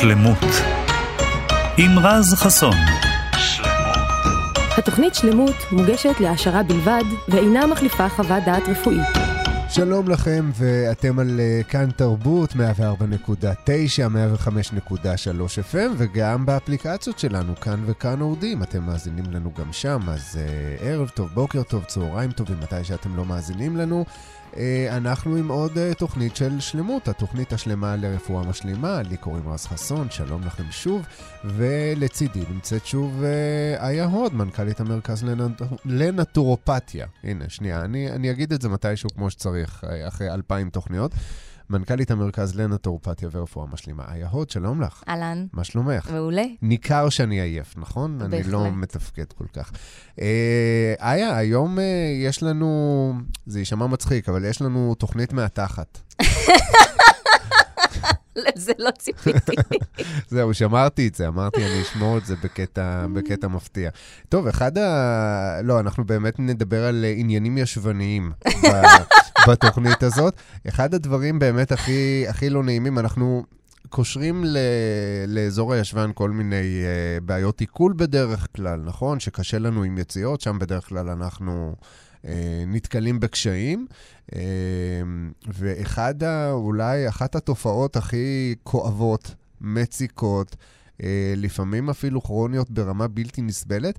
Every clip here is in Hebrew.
שלמות עם רז חסון. התוכנית שלמות מוגשת להעשרה בלבד ואינה מחליפה חוות דעת רפואית. שלום לכם, ואתם על uh, כאן תרבות, 104.9, 105.3 FM, וגם באפליקציות שלנו, כאן וכאן אורדים. אתם מאזינים לנו גם שם, אז uh, ערב טוב, בוקר טוב, צהריים טובים, מתי שאתם לא מאזינים לנו. Uh, אנחנו עם עוד uh, תוכנית של שלמות, התוכנית השלמה לרפואה משלימה. לי קוראים רז חסון, שלום לכם שוב. ולצידי נמצאת שוב uh, איה הוד, מנכ"לית המרכז לנט... לנטורופתיה. הנה, שנייה, אני, אני אגיד את זה מתישהו כמו שצריך, אחרי אלפיים תוכניות. מנכ"לית המרכז לנטורופתיה ורפואה משלימה. איה הוד, שלום לך. אהלן. מה שלומך? מעולה. ניכר שאני עייף, נכון? בהחלט. אני לא מתפקד כל כך. אה, איה, היום אה, יש לנו, זה יישמע מצחיק, אבל יש לנו תוכנית מהתחת. לזה לא ציפיתי. זהו, שמרתי את זה, אמרתי, אני אשמור את זה בקטע, בקטע מפתיע. טוב, אחד ה... לא, אנחנו באמת נדבר על עניינים ישבניים. בתוכנית הזאת. אחד הדברים באמת הכי, הכי לא נעימים, אנחנו קושרים ל... לאזור הישבן כל מיני uh, בעיות עיכול בדרך כלל, נכון? שקשה לנו עם יציאות, שם בדרך כלל אנחנו... uh, נתקלים בקשיים, uh, ואחד, אולי אחת התופעות הכי כואבות, מציקות, uh, לפעמים אפילו כרוניות ברמה בלתי נסבלת,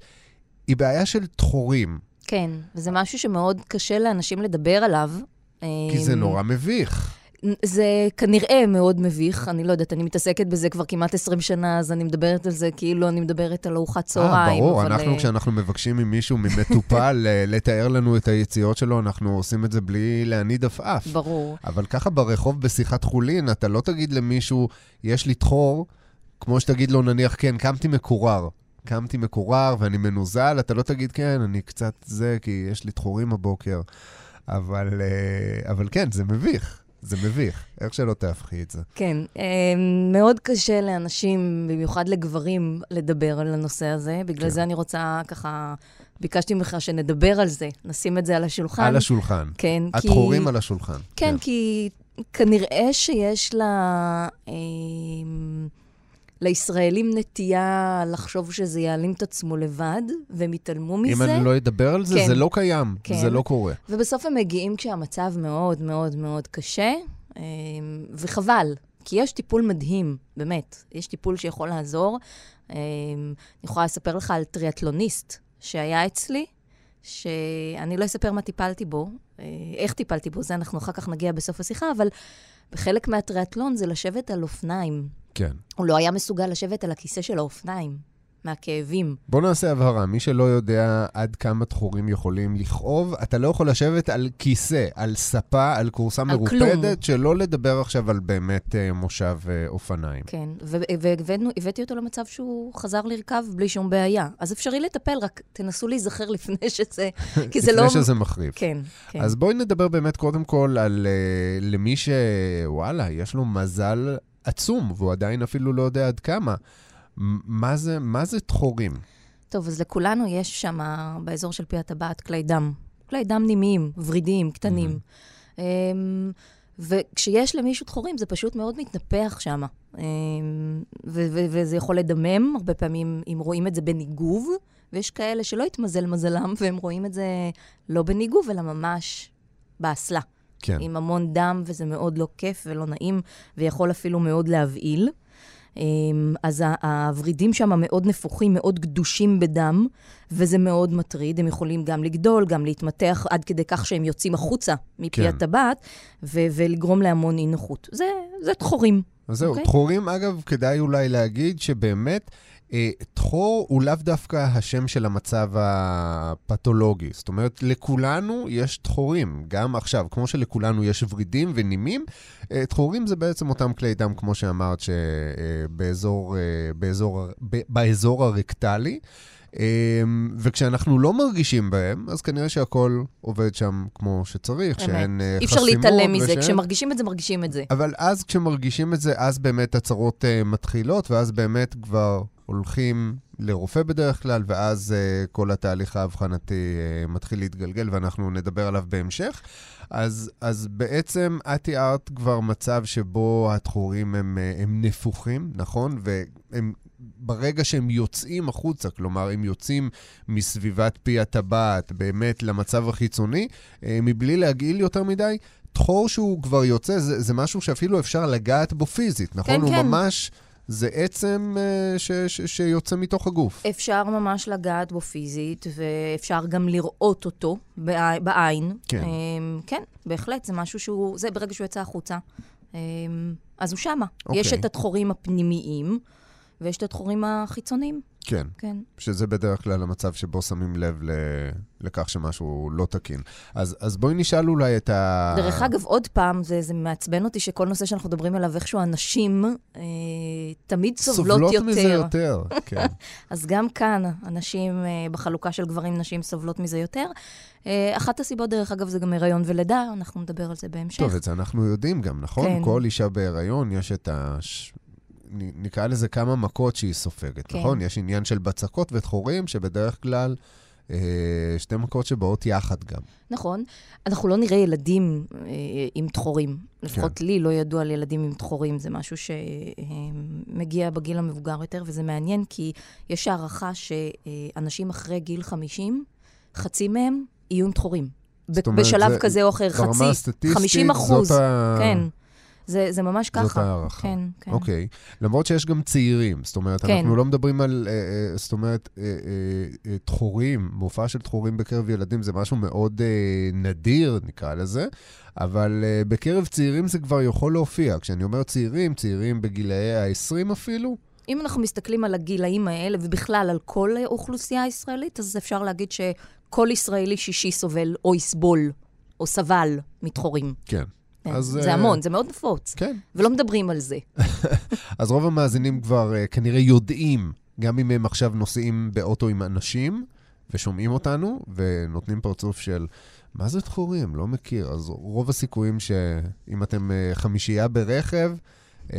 היא בעיה של תחורים. כן, וזה משהו שמאוד קשה לאנשים לדבר עליו. כי זה נורא מביך. זה כנראה מאוד מביך, אני לא יודעת, אני מתעסקת בזה כבר כמעט 20 שנה, אז אני מדברת על זה כאילו אני מדברת על ארוחת צהריים. אה, ברור, אבל... אנחנו כשאנחנו מבקשים ממישהו, ממטופל, לתאר לנו את היציאות שלו, אנחנו עושים את זה בלי להניד עפעף. ברור. אבל ככה ברחוב בשיחת חולין, אתה לא תגיד למישהו, יש לי תחור, כמו שתגיד לו, נניח, כן, קמתי מקורר. קמתי מקורר ואני מנוזל, אתה לא תגיד, כן, אני קצת זה, כי יש לי תחורים הבוקר. אבל, אבל כן, זה מביך. זה מביך, איך שלא תהפכי את זה. כן, מאוד קשה לאנשים, במיוחד לגברים, לדבר על הנושא הזה. בגלל כן. זה אני רוצה ככה, ביקשתי ממך שנדבר על זה, נשים את זה על השולחן. על השולחן. כן, כי... התחורים על השולחן. כן, כן, כי כנראה שיש לה... לישראלים נטייה לחשוב שזה יעלים את עצמו לבד, והם יתעלמו מזה. אם אני לא אדבר על זה, כן. זה לא קיים, כן. זה לא קורה. ובסוף הם מגיעים כשהמצב מאוד מאוד מאוד קשה, אמ, וחבל, כי יש טיפול מדהים, באמת. יש טיפול שיכול לעזור. אמ, אני יכולה לספר לך על טריאטלוניסט שהיה אצלי, שאני לא אספר מה טיפלתי בו, אה, איך טיפלתי בו, זה אנחנו אחר כך נגיע בסוף השיחה, אבל בחלק מהטריאטלון זה לשבת על אופניים. כן. הוא לא היה מסוגל לשבת על הכיסא של האופניים. מהכאבים. בוא נעשה הבהרה, מי שלא יודע עד כמה תחורים יכולים לכאוב, אתה לא יכול לשבת על כיסא, על ספה, על כורסה מרופדת, כלום. שלא לדבר עכשיו על באמת uh, מושב uh, אופניים. כן, והבאתי אותו למצב שהוא חזר לרכב בלי שום בעיה. אז אפשרי לטפל, רק תנסו להיזכר לפני שזה, כי זה לא... לפני שזה מחריב. כן, כן. אז בואי נדבר באמת קודם כל על uh, למי שוואלה, יש לו מזל עצום, והוא עדיין אפילו לא יודע עד כמה. מה זה, מה זה תחורים? טוב, אז לכולנו יש שם, באזור של פי הטבעת, כלי דם. כלי דם נימיים, ורידיים, קטנים. Mm-hmm. וכשיש למישהו תחורים, זה פשוט מאוד מתנפח שם. אמ, וזה יכול לדמם, הרבה פעמים אם רואים את זה בניגוב, ויש כאלה שלא התמזל מזלם, והם רואים את זה לא בניגוב, אלא ממש באסלה. כן. עם המון דם, וזה מאוד לא כיף ולא נעים, ויכול אפילו מאוד להבהיל. אמ, אז הוורידים שם מאוד נפוחים, מאוד גדושים בדם, וזה מאוד מטריד. הם יכולים גם לגדול, גם להתמתח עד כדי כך שהם יוצאים החוצה מפי כן. הטבעת, ו- ולגרום להמון אי נוחות. זה, זה תחורים. אז זהו, okay? אוקיי? תחורים, אגב, כדאי אולי להגיד שבאמת... תחור הוא לאו דווקא השם של המצב הפתולוגי. זאת אומרת, לכולנו יש תחורים. גם עכשיו, כמו שלכולנו יש ורידים ונימים, תחורים זה בעצם אותם כלי דם, כמו שאמרת, שבאזור, באזור, באזור הרקטלי. וכשאנחנו לא מרגישים בהם, אז כנראה שהכל עובד שם כמו שצריך, אמת. שאין חסימות. אי אפשר להתעלם מזה, ושאין... כשמרגישים את זה, מרגישים את זה. אבל אז כשמרגישים את זה, אז באמת הצרות uh, מתחילות, ואז באמת כבר הולכים לרופא בדרך כלל, ואז uh, כל התהליך האבחנתי uh, מתחיל להתגלגל, ואנחנו נדבר עליו בהמשך. אז, אז בעצם את תיארת כבר מצב שבו התחורים הם, uh, הם נפוחים, נכון? והם ברגע שהם יוצאים החוצה, כלומר, הם יוצאים מסביבת פי הטבעת באמת למצב החיצוני, אה, מבלי להגעיל יותר מדי, תחור שהוא כבר יוצא, זה, זה משהו שאפילו אפשר לגעת בו פיזית, נכון? כן, הוא כן. ממש... זה עצם uh, ש, ש, שיוצא מתוך הגוף. אפשר ממש לגעת בו פיזית, ואפשר גם לראות אותו בע- בעין. כן. אמ, כן, בהחלט, זה משהו שהוא, זה ברגע שהוא יצא החוצה. אמ, אז הוא שמה. אוקיי. יש את התחורים הפנימיים, ויש את התחורים החיצוניים, כן, כן. שזה בדרך כלל המצב שבו שמים לב ל, לכך שמשהו לא תקין. אז, אז בואי נשאל אולי את ה... דרך אגב, עוד פעם, זה, זה מעצבן אותי שכל נושא שאנחנו מדברים עליו, איכשהו הנשים אה, תמיד סובלות, סובלות יותר. מזה יותר, כן. אז גם כאן, הנשים, אה, בחלוקה של גברים-נשים, סובלות מזה יותר. אה, אחת הסיבות, דרך אגב, זה גם הריון ולידה, אנחנו נדבר על זה בהמשך. טוב, את זה אנחנו יודעים גם, נכון? כן. כל אישה בהיריון, יש את ה... נקרא לזה כמה מכות שהיא סופגת, כן. נכון? יש עניין של בצקות ודחורים, שבדרך כלל אה, שתי מכות שבאות יחד גם. נכון. אנחנו לא נראה ילדים אה, עם דחורים. לפחות כן. לי לא ידוע על ילדים עם דחורים. זה משהו שמגיע בגיל המבוגר יותר, וזה מעניין, כי יש הערכה שאנשים אחרי גיל 50, חצי מהם יהיו עם דחורים. ב- אומרת, בשלב זה- כזה או אחר, חצי, הסטטיסטית, 50 אחוז. ה... כן. זה, זה ממש ככה. זאת הערכה. כן, כן. אוקיי. למרות שיש גם צעירים, זאת אומרת, כן. אנחנו לא מדברים על, אה, אה, זאת אומרת, אה, תחורים, מופע של תחורים בקרב ילדים זה משהו מאוד נדיר, נקרא לזה, אבל בקרב צעירים זה כבר יכול להופיע. כשאני אומר צעירים, צעירים בגילאי ה-20 אפילו, אם אנחנו מסתכלים על הגילאים האלה, ובכלל על כל האוכלוסייה הישראלית, אז אפשר להגיד שכל ישראלי שישי סובל או יסבול או סבל מדחורים. כן. כן, אז, זה אה, המון, זה מאוד נפוץ. כן. ולא מדברים על זה. אז רוב המאזינים כבר uh, כנראה יודעים, גם אם הם עכשיו נוסעים באוטו עם אנשים ושומעים אותנו, ונותנים פרצוף של, מה זה תחורים? לא מכיר. אז רוב הסיכויים שאם אתם uh, חמישייה ברכב, uh,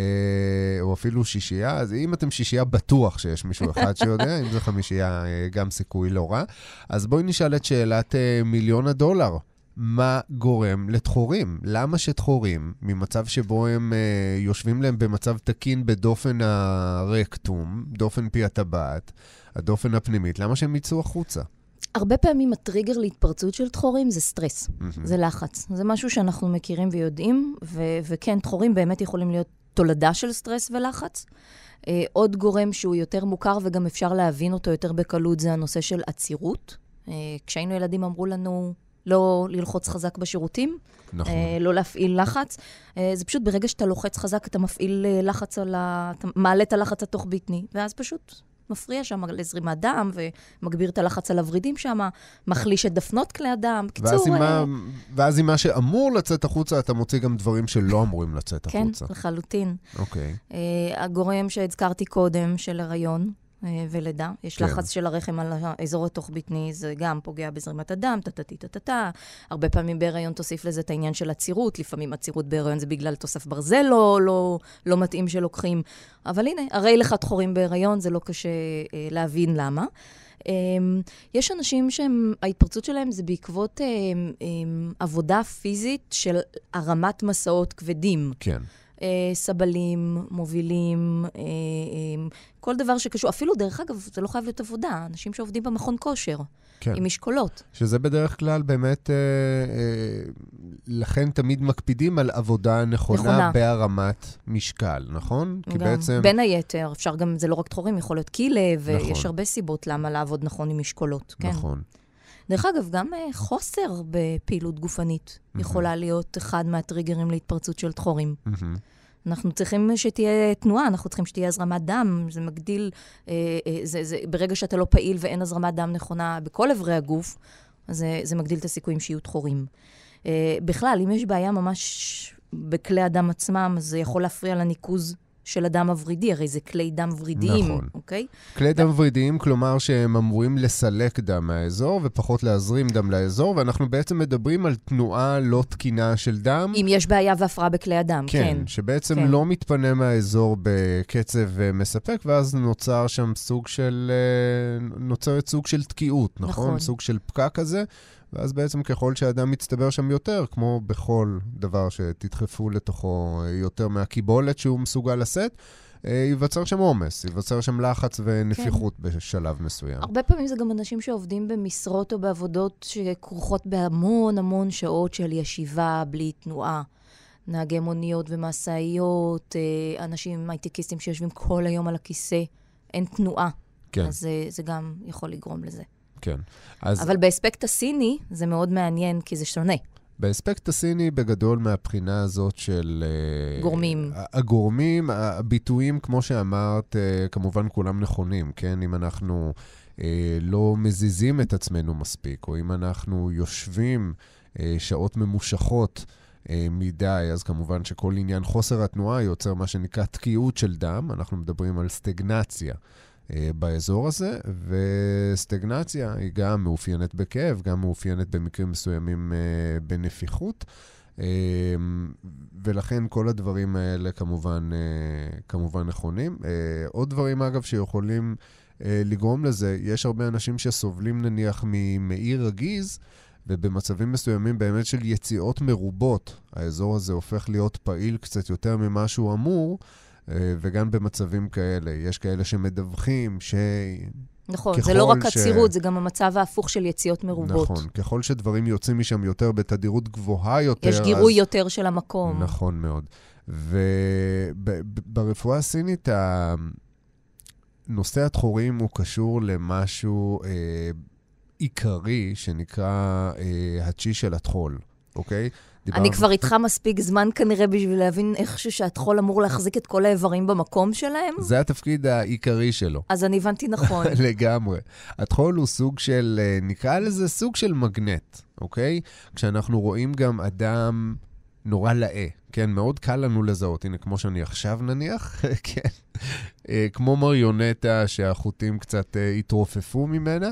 או אפילו שישייה, אז אם אתם שישייה, בטוח שיש מישהו אחד שיודע, אם זה חמישייה, uh, גם סיכוי לא רע. אז בואי נשאל את שאלת מיליון הדולר. מה גורם לתחורים? למה שתחורים, ממצב שבו הם uh, יושבים להם במצב תקין בדופן הרקטום, דופן פי הטבעת, הדופן הפנימית, למה שהם יצאו החוצה? הרבה פעמים הטריגר להתפרצות של טחורים זה סטרס, מהמם. זה לחץ. זה משהו שאנחנו מכירים ויודעים, ו- וכן, טחורים באמת יכולים להיות תולדה של סטרס ולחץ. אה, עוד גורם שהוא יותר מוכר וגם אפשר להבין אותו יותר בקלות זה הנושא של עצירות. אה, כשהיינו ילדים אמרו לנו לא ללחוץ חזק בשירותים, נכון. אה, לא להפעיל לחץ. אה, זה פשוט ברגע שאתה לוחץ חזק, אתה מפעיל אה, לחץ על ה... אתה מעלה את הלחץ התוך-בטני, ואז פשוט מפריע שם לזרימת דם, ומגביר את הלחץ על הוורידים שם, מחליש את דפנות כלי הדם. בקיצור, ואז עם מה שאמור לצאת החוצה, אתה מוציא גם דברים שלא אמורים לצאת כן, החוצה. לחלוטין. אוקיי. הגורם שהזכרתי קודם, של הריון ולידה, יש כן. לחץ של הרחם על האזור התוך-בטני, זה גם פוגע בזרימת הדם, טה-טה-טה-טה. הרבה פעמים בהריון תוסיף לזה את העניין של עצירות, לפעמים עצירות בהריון זה בגלל תוסף ברזל לא, לא, לא מתאים שלוקחים. אבל הנה, הרי לך דחורים בהריון, זה לא קשה אה, להבין למה. אה, יש אנשים שההתפרצות שלהם זה בעקבות אה, אה, עבודה פיזית של הרמת מסעות כבדים. כן. אה, סבלים, מובילים, אה, אה, כל דבר שקשור. אפילו, דרך אגב, זה לא חייב להיות עבודה, אנשים שעובדים במכון כושר, כן. עם משקולות. שזה בדרך כלל באמת, אה, אה, לכן תמיד מקפידים על עבודה נכונה, נכונה. בהרמת משקל, נכון? כי בעצם... בין היתר, אפשר גם, זה לא רק תחורים, יכול להיות ויש נכון. הרבה סיבות למה לעבוד נכון עם משקולות. כן. נכון. דרך אגב, גם אה, חוסר בפעילות גופנית יכולה להיות אחד מהטריגרים להתפרצות של דחורים. מהמם. אנחנו צריכים שתהיה תנועה, אנחנו צריכים שתהיה הזרמת דם, זה מגדיל, אה, אה, זה, זה, ברגע שאתה לא פעיל ואין הזרמת דם נכונה בכל אברי הגוף, אז זה, זה מגדיל את הסיכויים שיהיו דחורים. אה, בכלל, אם יש בעיה ממש בכלי הדם עצמם, זה יכול להפריע לניקוז של הדם הוורידי, הרי זה כלי דם ורידיים, נכון. אוקיי? כלי דם ורידיים, כלומר שהם אמורים לסלק דם מהאזור ופחות להזרים דם לאזור, ואנחנו בעצם מדברים על תנועה לא תקינה של דם. אם יש בעיה והפרעה בכלי הדם, כן. כן, שבעצם כן. לא מתפנה מהאזור בקצב אה, מספק, ואז נוצר שם סוג של, אה, נוצרת סוג של תקיעות, נכון? נכון. סוג של פקק כזה, ואז בעצם ככל שהאדם מצטבר שם יותר, כמו בכל דבר שתדחפו לתוכו אה, יותר מהקיבולת שהוא מסוגל לשאת, אה, ייווצר שם עומס, ייווצר שם לחץ ונפיחות כן. בשלב מסוים. הרבה פעמים זה גם אנשים שעובדים במשרות או בעבודות שכרוכות בהמון המון שעות של ישיבה בלי תנועה. נהגי מוניות ומשאיות, אה, אנשים הייטקיסטים שיושבים כל היום על הכיסא, אין תנועה. כן, אז זה, זה גם יכול לגרום לזה. כן. אז אבל באספקט הסיני זה מאוד מעניין, כי זה שונה. באספקט הסיני, בגדול מהבחינה הזאת של... אה, גורמים. הגורמים, הביטויים, כמו שאמרת, אה, כמובן כולם נכונים, כן? אם אנחנו אה, לא מזיזים את עצמנו מספיק, או אם אנחנו יושבים שעות ממושכות מדי, אז כמובן שכל עניין חוסר התנועה יוצר מה שנקרא תקיעות של דם. אנחנו מדברים על סטגנציה. אה, באזור הזה, וסטגנציה היא גם מאופיינת בכאב, גם מאופיינת במקרים מסוימים אה, בנפיחות. אה, ולכן כל הדברים האלה כמובן, כמובן נכונים. עוד דברים, אגב, שיכולים לגרום לזה, יש הרבה אנשים שסובלים נניח ממעי רגיז, ובמצבים מסוימים באמת של יציאות מרובות, האזור הזה הופך להיות פעיל קצת יותר ממה שהוא אמור, וגם במצבים כאלה. יש כאלה שמדווחים ש... נכון, זה לא רק ש- עצירות, זה גם המצב ההפוך של יציאות מרובות. נכון, ככל שדברים יוצאים משם יותר בתדירות גבוהה יותר, יש גירוי יותר של המקום. נכון מאוד. וברפואה הסינית, נושא התחורים הוא קשור למשהו אה, עיקרי שנקרא אה, הצ'י של הטחול, אוקיי? אני כבר איתך מספיק זמן כנראה בשביל להבין איכשהו שהטחול אמור להחזיק את כל האיברים במקום שלהם, זה התפקיד העיקרי שלו. אז אני הבנתי נכון. לגמרי. הטחול הוא סוג של, אה, נקרא לזה סוג של מגנט, אוקיי? כשאנחנו רואים גם אדם נורא לאה, כן? מאוד קל לנו לזהות. הנה, כמו שאני עכשיו נניח, כן? אה, כמו מריונטה שהחוטים קצת אה, התרופפו ממנה.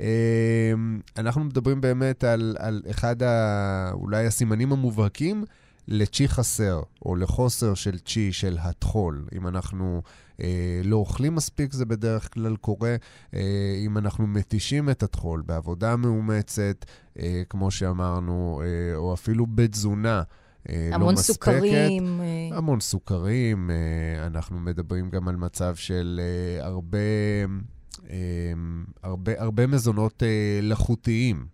אה, אנחנו מדברים באמת על, על אחד ה... אולי הסימנים המובהקים לצ'י חסר, או לחוסר של צ'י של הטחול. אם אנחנו אה, לא אוכלים מספיק, זה בדרך כלל קורה. אה, אם אנחנו מתישים את הטחול בעבודה מאומצת, אה, כמו שאמרנו, אה, או אפילו בתזונה אה, לא המון מספקת. סוכרים. אה, המון סוכרים, אה, אנחנו מדברים גם על מצב של אה, הרבה, הרבה, הרבה מזונות אה, לחוטיים.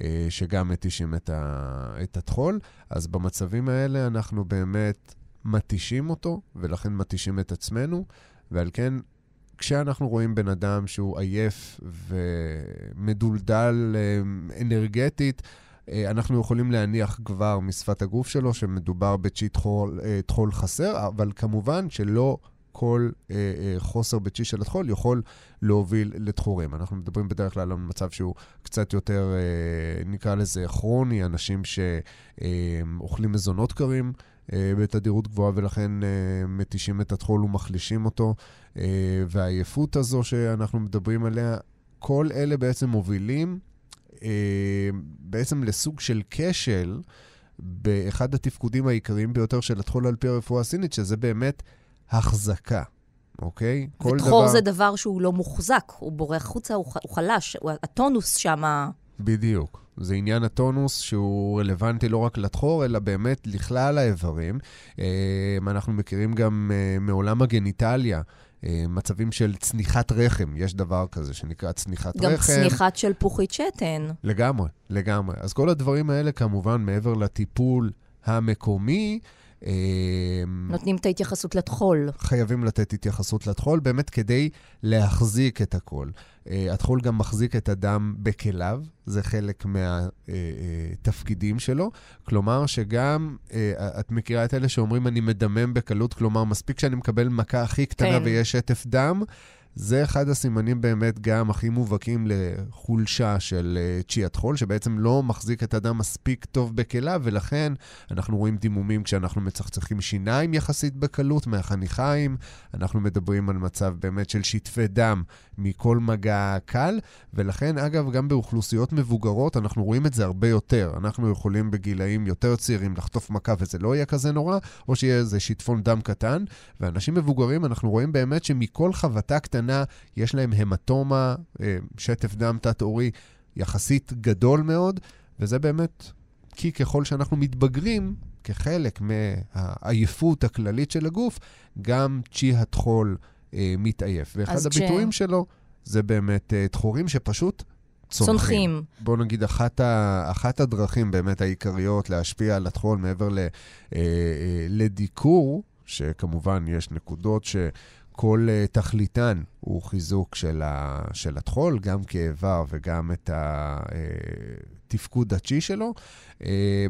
אה, שגם מתישים את, ה, את הטחול, אז במצבים האלה אנחנו באמת מתישים אותו, ולכן מתישים את עצמנו, ועל כן, כשאנחנו רואים בן אדם שהוא עייף ומדולדל אה, אנרגטית, אה, אנחנו יכולים להניח כבר משפת הגוף שלו שמדובר בצ'י טחול, אה, טחול חסר, אבל כמובן שלא כל אה, אה, חוסר בצ'י של הטחול יכול להוביל לתחורים. אנחנו מדברים בדרך כלל על מצב שהוא קצת יותר, אה, נקרא לזה כרוני, אנשים שאוכלים מזונות קרים. אה, בתדירות גבוהה, ולכן אה, מתישים את הטחול ומחלישים אותו. אה, והעייפות הזו שאנחנו מדברים עליה, כל אלה בעצם מובילים אה, בעצם לסוג של כשל באחד התפקודים העיקריים ביותר של הטחול על פי הרפואה הסינית, שזה באמת החזקה, אוקיי? כל וטחור זה דבר שהוא לא מוחזק, הוא בורח החוצה, הוא חלש, הוא- הטונוס שם... בדיוק. זה עניין הטונוס שהוא רלוונטי לא רק לטחור, אלא באמת לכלל האיברים. אה, אנחנו מכירים גם אה, מעולם הגניטליה. אה, מצבים של צניחת רחם, יש דבר כזה שנקרא צניחת גם רחם. צניחת של פוחית שתן. לגמרי, לגמרי. אז כל הדברים האלה, כמובן, מעבר לטיפול המקומי, נותנים את ההתייחסות לטחול. חייבים לתת התייחסות לטחול, באמת כדי להחזיק את הכל. הטחול גם מחזיק את הדם בכליו, זה חלק מהתפקידים שלו. כלומר, שגם, את מכירה את אלה שאומרים, אני מדמם בקלות, כלומר, מספיק שאני מקבל מכה הכי קטנה כן. ויש שטף דם, זה אחד הסימנים באמת גם הכי מובהקים לחולשה של uh, צ'יית חול, שבעצם לא מחזיק את הדם מספיק טוב בכליו, ולכן אנחנו רואים דימומים כשאנחנו מצחצחים שיניים יחסית בקלות מהחניכיים, אנחנו מדברים על מצב באמת של שטפי דם מכל מגע קל, ולכן, אגב, גם באוכלוסיות מבוגרות אנחנו רואים את זה הרבה יותר. אנחנו יכולים בגילאים יותר צעירים לחטוף מכה וזה לא יהיה כזה נורא, או שיהיה איזה שיטפון דם קטן, ואנשים מבוגרים, אנחנו רואים באמת שמכל חבטה קטנה יש להם המטומה, אה, שטף דם תת-עורי יחסית גדול מאוד, וזה באמת כי ככל שאנחנו מתבגרים, כחלק מהעייפות הכללית של הגוף, גם צ'י הטחול אה, מתעייף. ואחד הביטויים ש... שלו זה באמת אה, שפשוט צונחים. צונחים. בואו נגיד, אחת, ה, אחת הדרכים באמת העיקריות להשפיע על הטחול מעבר ל, אה, אה, לדיקור, שכמובן יש נקודות ש... כל uh, תכליתן הוא חיזוק של, ה, של הטחול, גם כאיבר וגם את התפקוד אה, הצ'י שלו. Uh,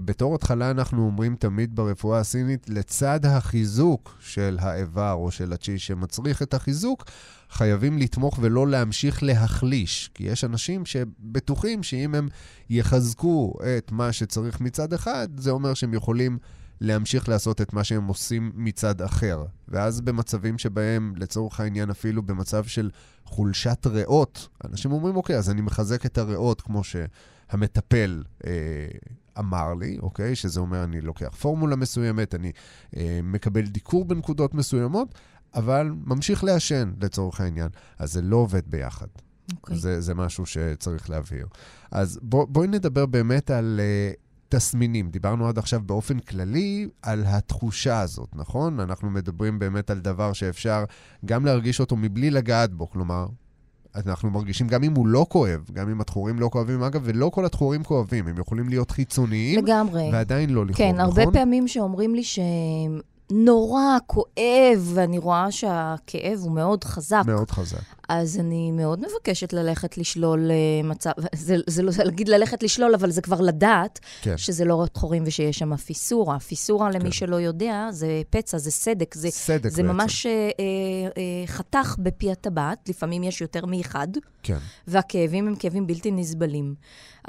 בתור התחלה אנחנו אומרים תמיד ברפואה הסינית, לצד החיזוק של האיבר או של הצ'י שמצריך את החיזוק, חייבים לתמוך ולא להמשיך להחליש. כי יש אנשים שבטוחים שאם הם יחזקו את מה שצריך מצד אחד, זה אומר שהם יכולים... להמשיך לעשות את מה שהם עושים מצד אחר. ואז במצבים שבהם, לצורך העניין, אפילו במצב של חולשת ריאות, אנשים אומרים, אוקיי, אז אני מחזק את הריאות כמו שהמטפל אה, אמר לי, אוקיי? שזה אומר, אני לוקח פורמולה מסוימת, אני אה, מקבל דיקור בנקודות מסוימות, אבל ממשיך לעשן, לצורך העניין. אז זה לא עובד ביחד. Okay. אוקיי. זה, זה משהו שצריך להבהיר. אז בוא, בואי נדבר באמת על uh, תסמינים. דיברנו עד עכשיו באופן כללי על התחושה הזאת, נכון? אנחנו מדברים באמת על דבר שאפשר גם להרגיש אותו מבלי לגעת בו, כלומר, אנחנו מרגישים גם אם הוא לא כואב, גם אם התחורים לא כואבים, אגב, ולא כל התחורים כואבים, הם יכולים להיות חיצוניים, לגמרי. ועדיין לא לכאוב, כן, נכון? כן, הרבה פעמים שאומרים לי שהם נורא כואב, ואני רואה שהכאב הוא מאוד חזק. מאוד חזק. אז אני מאוד מבקשת ללכת לשלול uh, מצב, זה, זה לא להגיד ללכת לשלול, אבל זה כבר לדעת כן. שזה לא רק חורים ושיש שם פיסורה. פיסורה, כן. למי שלא יודע, זה פצע, זה סדק. זה, סדק זה בעצם. ממש uh, uh, חתך בפי הטבעת, לפעמים יש יותר מאחד. כן. והכאבים הם כאבים בלתי נסבלים.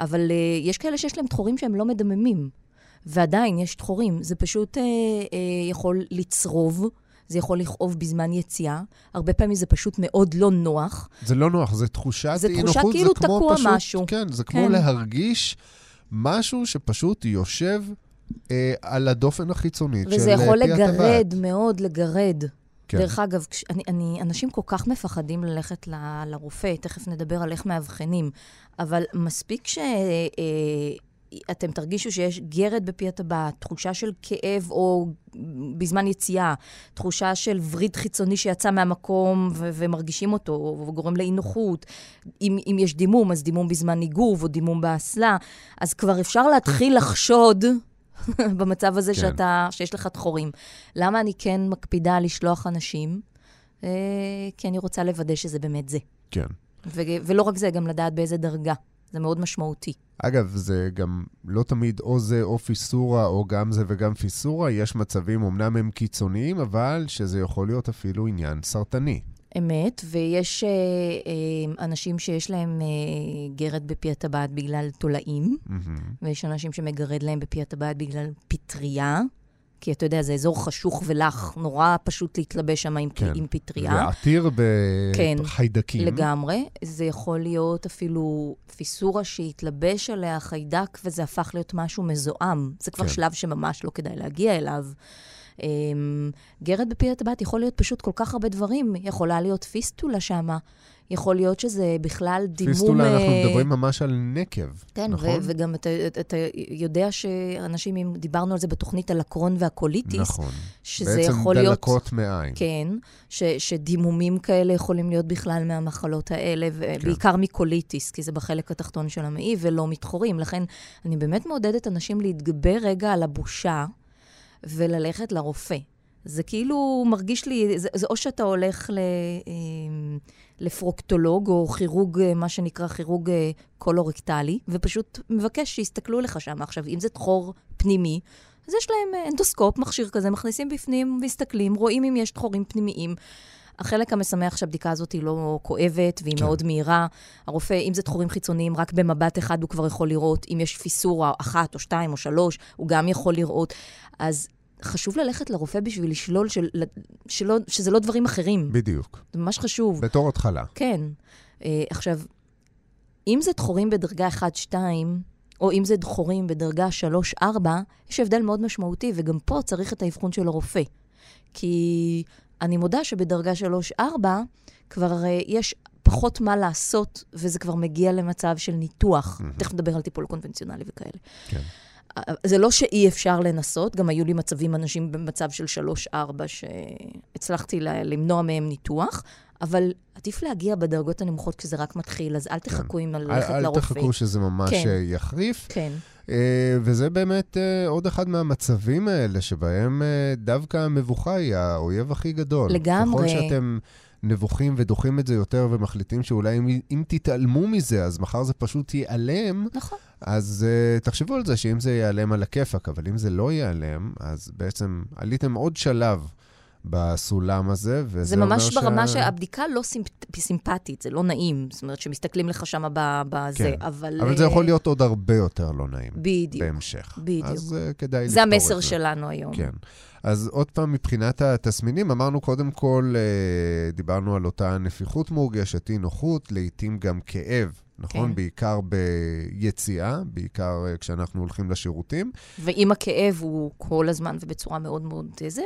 אבל uh, יש כאלה שיש להם תחורים שהם לא מדממים. ועדיין יש תחורים. זה פשוט אה, אה, יכול לצרוב. זה יכול לכאוב בזמן יציאה. הרבה פעמים זה פשוט מאוד לא נוח. זה לא נוח, זה תחושת אי-נוחות. זה תחושה כאילו זה תקוע פשוט, משהו. כן, זה כמו כן. להרגיש משהו שפשוט יושב אה, על הדופן החיצונית של וזה אה, יכול לגרד הטבעת. מאוד, לגרד. כן. דרך אגב, כש, אני, אני, אנשים כל כך מפחדים ללכת ל, לרופא, תכף נדבר על איך מאבחנים, אבל מספיק ש... אה, אתם תרגישו שיש גרד בפי הטבעת, תחושה של כאב או בזמן יציאה, תחושה של וריד חיצוני שיצא מהמקום ו- ומרגישים אותו, וגורם לאי נוחות. אם, אם יש דימום, אז דימום בזמן ניגוב או דימום באסלה, אז כבר אפשר להתחיל לחשוד במצב הזה כן. שאתה, שיש לך דחורים. למה אני כן מקפידה לשלוח אנשים? אה, כי אני רוצה לוודא שזה באמת זה. כן. ו- ולא רק זה, גם לדעת באיזה דרגה. זה מאוד משמעותי. אגב, זה גם לא תמיד או זה או פיסורה, או גם זה וגם פיסורה. יש מצבים, אמנם הם קיצוניים, אבל שזה יכול להיות אפילו עניין סרטני. אמת, ויש אה, אה, אנשים שיש להם אה, גרד בפי הטבעת בגלל תולעים, mm-hmm. ויש אנשים שמגרד להם בפי הטבעת בגלל פטריה. כי אתה יודע, זה אזור חשוך ולח, נורא פשוט להתלבש שם עם, כן. עם פטריה. ועתיר בחיידקים. כן, לגמרי. זה יכול להיות אפילו פיסורה שהתלבש עליה חיידק, וזה הפך להיות משהו מזוהם. זה כבר כן. שלב שממש לא כדאי להגיע אליו. Um, גרד בפי הטבעת יכול להיות פשוט כל כך הרבה דברים. יכולה להיות פיסטולה שמה. יכול להיות שזה בכלל דימום... פיסטולה, אנחנו אה, מדברים ממש על נקב, כן, נכון? כן, וגם אתה, אתה יודע שאנשים, אם דיברנו על זה בתוכנית על הקרון והקוליטיס, נכון. שזה יכול להיות... בעצם דלקות מעיים. כן, ש, שדימומים כאלה יכולים להיות בכלל מהמחלות האלה, ובעיקר כן. מקוליטיס, כי זה בחלק התחתון של המעי, ולא מתחורים. לכן, אני באמת מעודדת אנשים להתגבר רגע על הבושה וללכת לרופא. זה כאילו מרגיש לי, זה, זה או שאתה הולך ל, אמ, לפרוקטולוג, או כירורג, אה, מה שנקרא כירורג אה, קולורקטלי, ופשוט מבקש שיסתכלו לך שם. עכשיו, אם זה תחור פנימי, אז יש להם אה, אנדוסקופ, מכשיר כזה, מכניסים בפנים, מסתכלים, רואים אם יש תחורים פנימיים. החלק המשמח שהבדיקה הזאת היא לא כואבת והיא כן. מאוד מהירה. הרופא, אם זה תחורים חיצוניים, רק במבט אחד הוא כבר יכול לראות. אם יש פיסורה אחת או שתיים או שלוש, הוא גם יכול לראות. אז חשוב ללכת לרופא בשביל לשלול של, שלא, שזה לא דברים אחרים. בדיוק. זה ממש חשוב. בתור התחלה. כן. Uh, עכשיו, אם זה דחורים בדרגה 1-2, או אם זה דחורים בדרגה 3-4, יש הבדל מאוד משמעותי, וגם פה צריך את האבחון של הרופא. כי אני מודה שבדרגה 3-4 כבר uh, יש פחות מה לעשות, וזה כבר מגיע למצב של ניתוח. מהמם. תכף נדבר על טיפול קונבנציונלי וכאלה. כן. זה לא שאי אפשר לנסות, גם היו לי מצבים, אנשים במצב של 3-4, שהצלחתי למנוע מהם ניתוח, אבל עדיף להגיע בדרגות הנמוכות כשזה רק מתחיל, אז אל תחכו עם אל, ללכת אל לרופא. תחכו שזה ממש כן. אה, יחריף. כן, אה, וזה באמת אה, עוד אחד מהמצבים האלה שבהם אה, דווקא המבוכה היא האויב הכי גדול. לגמרי. ככל שאתם נבוכים ודוחים את זה יותר ומחליטים שאולי אם, אם תתעלמו מזה, אז מחר זה פשוט ייעלם, נכון. אז uh, תחשבו על זה שאם זה ייעלם על הכיפאק, אבל אם זה לא ייעלם, אז בעצם עליתם עוד שלב בסולם הזה, וזה זה אומר ממש ברמה שה- שהבדיקה לא סימפ- סימפטית, זה לא נעים. זאת אומרת, שמסתכלים לך שם בזה, כן. אבל... אבל זה אה, יכול להיות עוד הרבה יותר לא נעים. בדיוק. בהמשך. בדיוק. אז uh, כדאי זה לפתור את המסר זה. שלנו היום. כן. אז עוד פעם, מבחינת התסמינים, אמרנו קודם כל, אה, דיברנו על אותה נפיחות מורגשת, אי נוחות, לעתים גם כאב, נכון? כן. בעיקר ביציאה, בעיקר אה, כשאנחנו הולכים לשירותים. ואם הכאב הוא כל הזמן ובצורה מאוד מאוד אה, זה,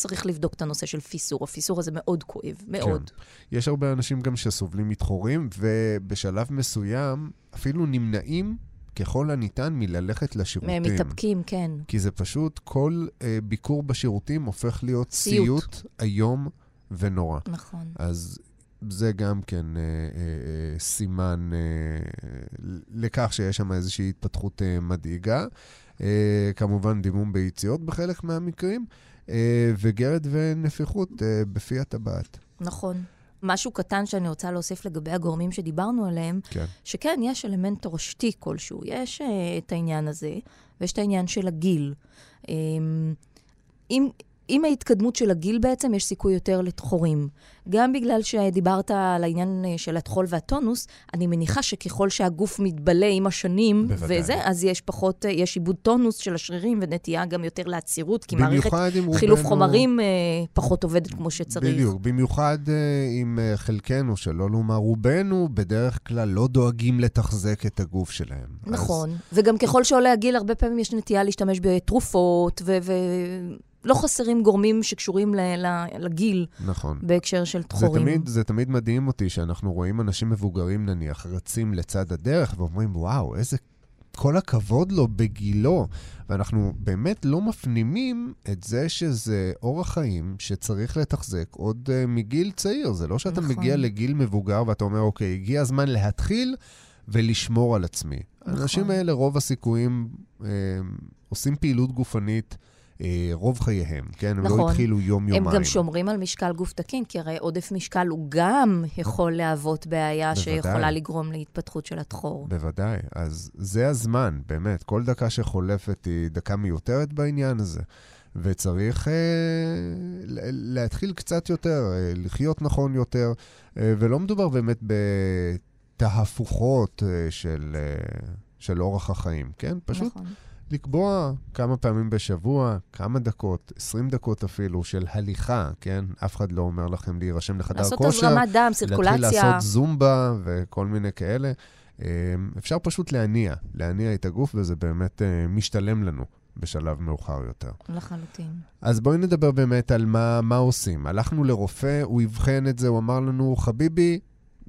צריך לבדוק את הנושא של פיסור. הפיסור הזה מאוד כואב, מאוד. יש הרבה אנשים גם שסובלים מתחורים, ובשלב מסוים אפילו נמנעים ככל הניתן מללכת לשירותים. מתאפקים, כן. כי זה פשוט, כל אה, ביקור בשירותים הופך להיות סיוט. סיוט איום ונורא. נכון. אז זה גם כן אה, אה, אה, סימן אה, לכך שיש שם איזושהי התפתחות אה, מדאיגה. אה, כמובן דימום ביציאות בחלק מהמקרים, אה, וגרד ונפיחות אה, בפי הטבעת. נכון. משהו קטן שאני רוצה להוסיף לגבי הגורמים שדיברנו עליהם, כן. שכן, יש אלמנט תורשתי כלשהו. יש uh, את העניין הזה, ויש את העניין של הגיל. Um, עם, עם ההתקדמות של הגיל בעצם, יש סיכוי יותר לתחורים. גם בגלל שדיברת על העניין אה, של הטחול והטונוס, אני מניחה שככל שהגוף מתבלה עם השנים, בוודאי. וזה, אז יש פחות, אה, יש עיבוד טונוס של השרירים ונטייה גם יותר לעצירות, כי מערכת חילוף רובנו- חומרים אה, פחות עובדת כמו שצריך. בדיוק, במיוחד אה, עם אה, חלקנו, שלא לומר רובנו, בדרך כלל לא דואגים לתחזק את הגוף שלהם. אז- נכון. וגם ככל שעולה הגיל, הרבה פעמים יש נטייה להשתמש בתרופות, ולא חסרים גורמים שקשורים לגיל נכון. בהקשר של זה תחורים. תמיד, זה תמיד מדהים אותי שאנחנו רואים אנשים מבוגרים, נניח, רצים לצד הדרך ואומרים, וואו, איזה... כל הכבוד לו בגילו. ואנחנו באמת לא מפנימים את זה שזה אורח חיים שצריך לתחזק עוד uh, מגיל צעיר. זה לא שאתה נכון. מגיע לגיל מבוגר ואתה אומר, אוקיי, הגיע הזמן להתחיל ולשמור על עצמי. נכון. האנשים האלה, רוב הסיכויים, אה, עושים פעילות גופנית אה, רוב חייהם, כן? הם לא נכון. התחילו יום-יומיים. הם גם שומרים על משקל גוף תקין, כי הרי עודף משקל הוא גם יכול להוות בעיה בוודאי. שיכולה לגרום להתפתחות של התחור. בוודאי. אז זה הזמן, באמת. כל דקה שחולפת היא דקה מיותרת בעניין הזה. וצריך אה, להתחיל קצת יותר, אה, לחיות נכון יותר, אה, ולא מדובר באמת בתהפוכות אה, של, אה, של אורח החיים, כן? פשוט נכון. לקבוע כמה פעמים בשבוע, כמה דקות, 20 דקות אפילו, של הליכה, כן? אף אחד לא אומר לכם להירשם לחדר לעשות כושר. הזרמת דם, להתחיל סירקולציה. לעשות זומבה וכל מיני כאלה. אה, אפשר פשוט להניע, להניע את הגוף, וזה באמת אה, משתלם לנו בשלב מאוחר יותר. לחלוטין. אז בואי נדבר באמת על מה, מה עושים. הלכנו לרופא, הוא אבחן את זה, הוא אמר לנו, חביבי,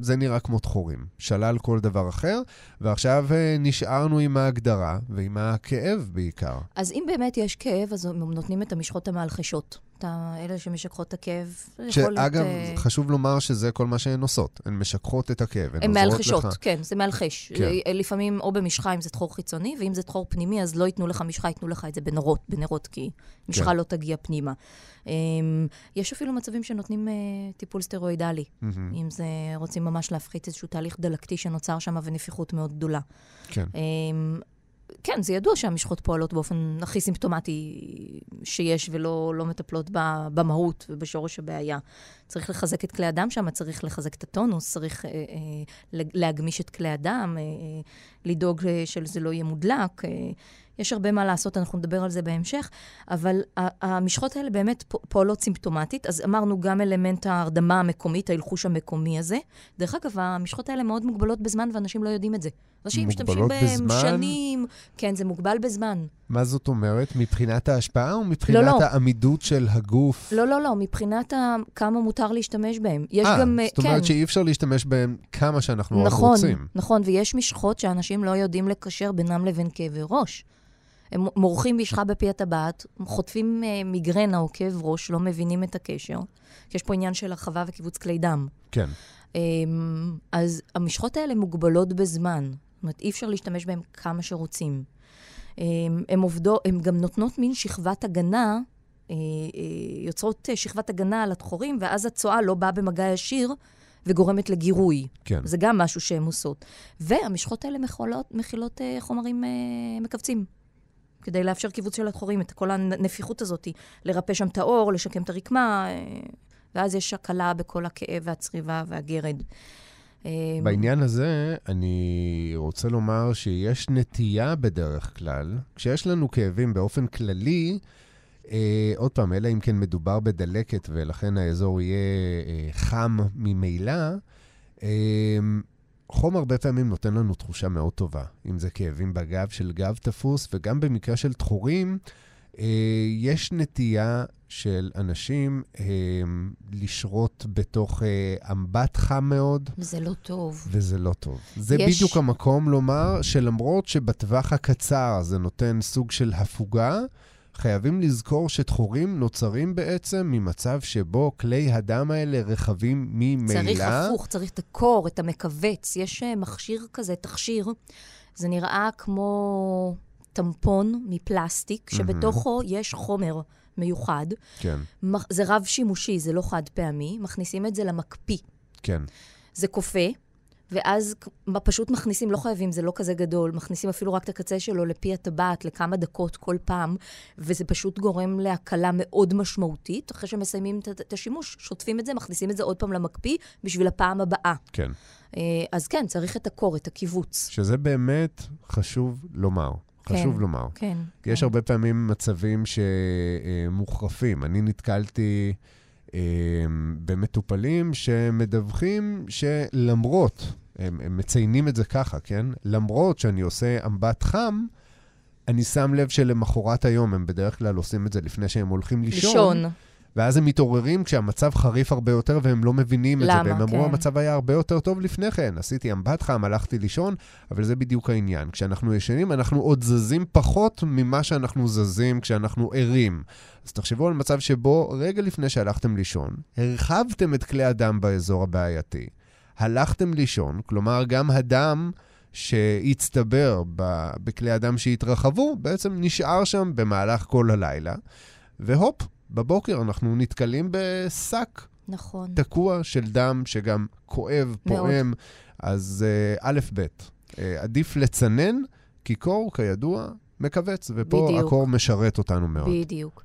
זה נראה כמו תחורים. שלל כל דבר אחר, ועכשיו אה, נשארנו עם ההגדרה ועם הכאב בעיקר. אז אם באמת יש כאב, אז הם נותנים את המשחות המאלחשות. את אלה שמשככות את הכאב. להיות, שאגב, אה, חשוב לומר שזה כל מה שהן עושות. הן משככות את הכאב, הן הן עוזרות מאלחשות, לך. כן, זה מאלחש. כן. אה, לפעמים או במשחה אם זה תחור חיצוני, ואם זה תחור פנימי, אז לא ייתנו לך משחה, ייתנו לך את זה בנרות, בנרות, כי משחה כן. לא תגיע פנימה. אמ, יש אפילו מצבים שנותנים אה, טיפול סטרואידלי, אם זה רוצים ממש להפחית איזשהו תהליך דלקתי שנוצר שם ונפיחות מאוד גדולה. כן. כן, זה ידוע שהמשחות פועלות באופן הכי סימפטומטי שיש, ולא לא מטפלות במהות ובשורש הבעיה. צריך לחזק את כלי הדם שם, צריך לחזק את הטונוס, צריך אה, אה, להגמיש את כלי הדם, אה, אה, לדאוג אה, שזה לא יהיה מודלק. אה, יש הרבה מה לעשות, אנחנו נדבר על זה בהמשך, אבל המשחות האלה באמת פועלות סימפטומטית. אז אמרנו גם אלמנט ההרדמה המקומית, ההלחוש המקומי הזה. דרך אגב, המשחות האלה מאוד מוגבלות בזמן, ואנשים לא יודעים את זה. אנשים משתמשים בהם שנים. כן, זה מוגבל בזמן. מה זאת אומרת? מבחינת ההשפעה או מבחינת לא, לא. העמידות של הגוף? לא, לא, לא, מבחינת ה... כמה מותר להשתמש בהם. יש 아, גם... זאת אומרת כן. שאי אפשר להשתמש בהם כמה שאנחנו נכון, רוצים. נכון, נכון, ויש משחות שאנשים לא יודעים לקשר בינם לבין כאבי ראש. הם מורחים משחה בפי הטבעת, חוטפים אה, מיגרנה או כאב ראש, לא מבינים את הקשר. יש פה עניין של הרחבה וקיבוץ כלי דם. כן. אמ, אז המשחות האלה מוגבלות בזמן. זאת אומרת, אי אפשר להשתמש בהן כמה שרוצים. אמ, הן עובדות, הן גם נותנות מין שכבת הגנה, אה, אה, יוצרות שכבת הגנה על הדחורים, ואז הצואה לא באה במגע ישיר. וגורמת לגירוי. כן. זה גם משהו שהן עושות. והמשחות האלה מכילות, מכילות חומרים מכווצים. כדי לאפשר קיבוץ של החורים, את כל הנפיחות הזאת, לרפא שם את האור, לשקם את הרקמה, אה, ואז יש הקלה בכל הכאב והצריבה והגרד. אה, בעניין הזה, אני רוצה לומר שיש נטייה בדרך כלל, כשיש לנו כאבים באופן כללי, אה, עוד פעם, אלא אם כן מדובר בדלקת ולכן האזור יהיה אה, חם ממילא, אה, חום הרבה פעמים נותן לנו תחושה מאוד טובה, אם זה כאבים בגב של גב תפוס, וגם במקרה של תחורים, אה, יש נטייה של אנשים אה, לשרות בתוך אה, אמבט חם מאוד. וזה לא טוב. וזה לא טוב. זה יש... בדיוק המקום לומר שלמרות שבטווח הקצר זה נותן סוג של הפוגה, חייבים לזכור שתחורים נוצרים בעצם ממצב שבו כלי הדם האלה רחבים ממילא. צריך הפוך, צריך את הקור, את המכווץ. יש אה, מכשיר כזה, תכשיר, זה נראה כמו טמפון מפלסטיק, שבתוכו יש חומר מיוחד. כן. זה רב-שימושי, זה לא חד פעמי. מכניסים את זה למקפיא. כן. זה כופה, ואז פשוט מכניסים, לא חייבים, זה לא כזה גדול, מכניסים אפילו רק את הקצה שלו לפי הטבעת לכמה דקות כל פעם, וזה פשוט גורם להקלה מאוד משמעותית. אחרי שמסיימים את השימוש, שוטפים את זה, מכניסים את זה עוד פעם למקפיא בשביל הפעם הבאה. כן. אה, אז כן, צריך את הקור, את הקיבוץ. שזה באמת חשוב לומר. כן, חשוב לומר. כן. כי יש כן. הרבה פעמים מצבים שמוחרפים. אני נתקלתי... במטופלים שמדווחים שלמרות הם, הם מציינים את זה ככה, כן? למרות שאני עושה אמבט חם, אני שם לב שלמחרת היום, הם בדרך כלל עושים את זה לפני שהם הולכים לישון. לישון. ואז הם מתעוררים כשהמצב חריף הרבה יותר והם לא מבינים למה? את זה. והם כן. אמרו, המצב היה הרבה יותר טוב לפני כן. עשיתי אמבט חם, הלכתי לישון, אבל זה בדיוק העניין. כשאנחנו ישנים, אנחנו עוד זזים פחות ממה שאנחנו זזים כשאנחנו ערים. אז תחשבו על מצב שבו רגע לפני שהלכתם לישון, הרחבתם את כלי הדם באזור הבעייתי. הלכתם לישון, כלומר גם הדם שהצטבר בכלי הדם שהתרחבו, בעצם נשאר שם במהלך כל הלילה, והופ, בבוקר אנחנו נתקלים בשק. נכון. תקוע של דם שגם כואב, פועם. אז uh, א', ב', uh, עדיף לצנן, כי קור, כידוע, מכווץ, ופה בדיוק. הקור משרת אותנו מאוד. בדיוק.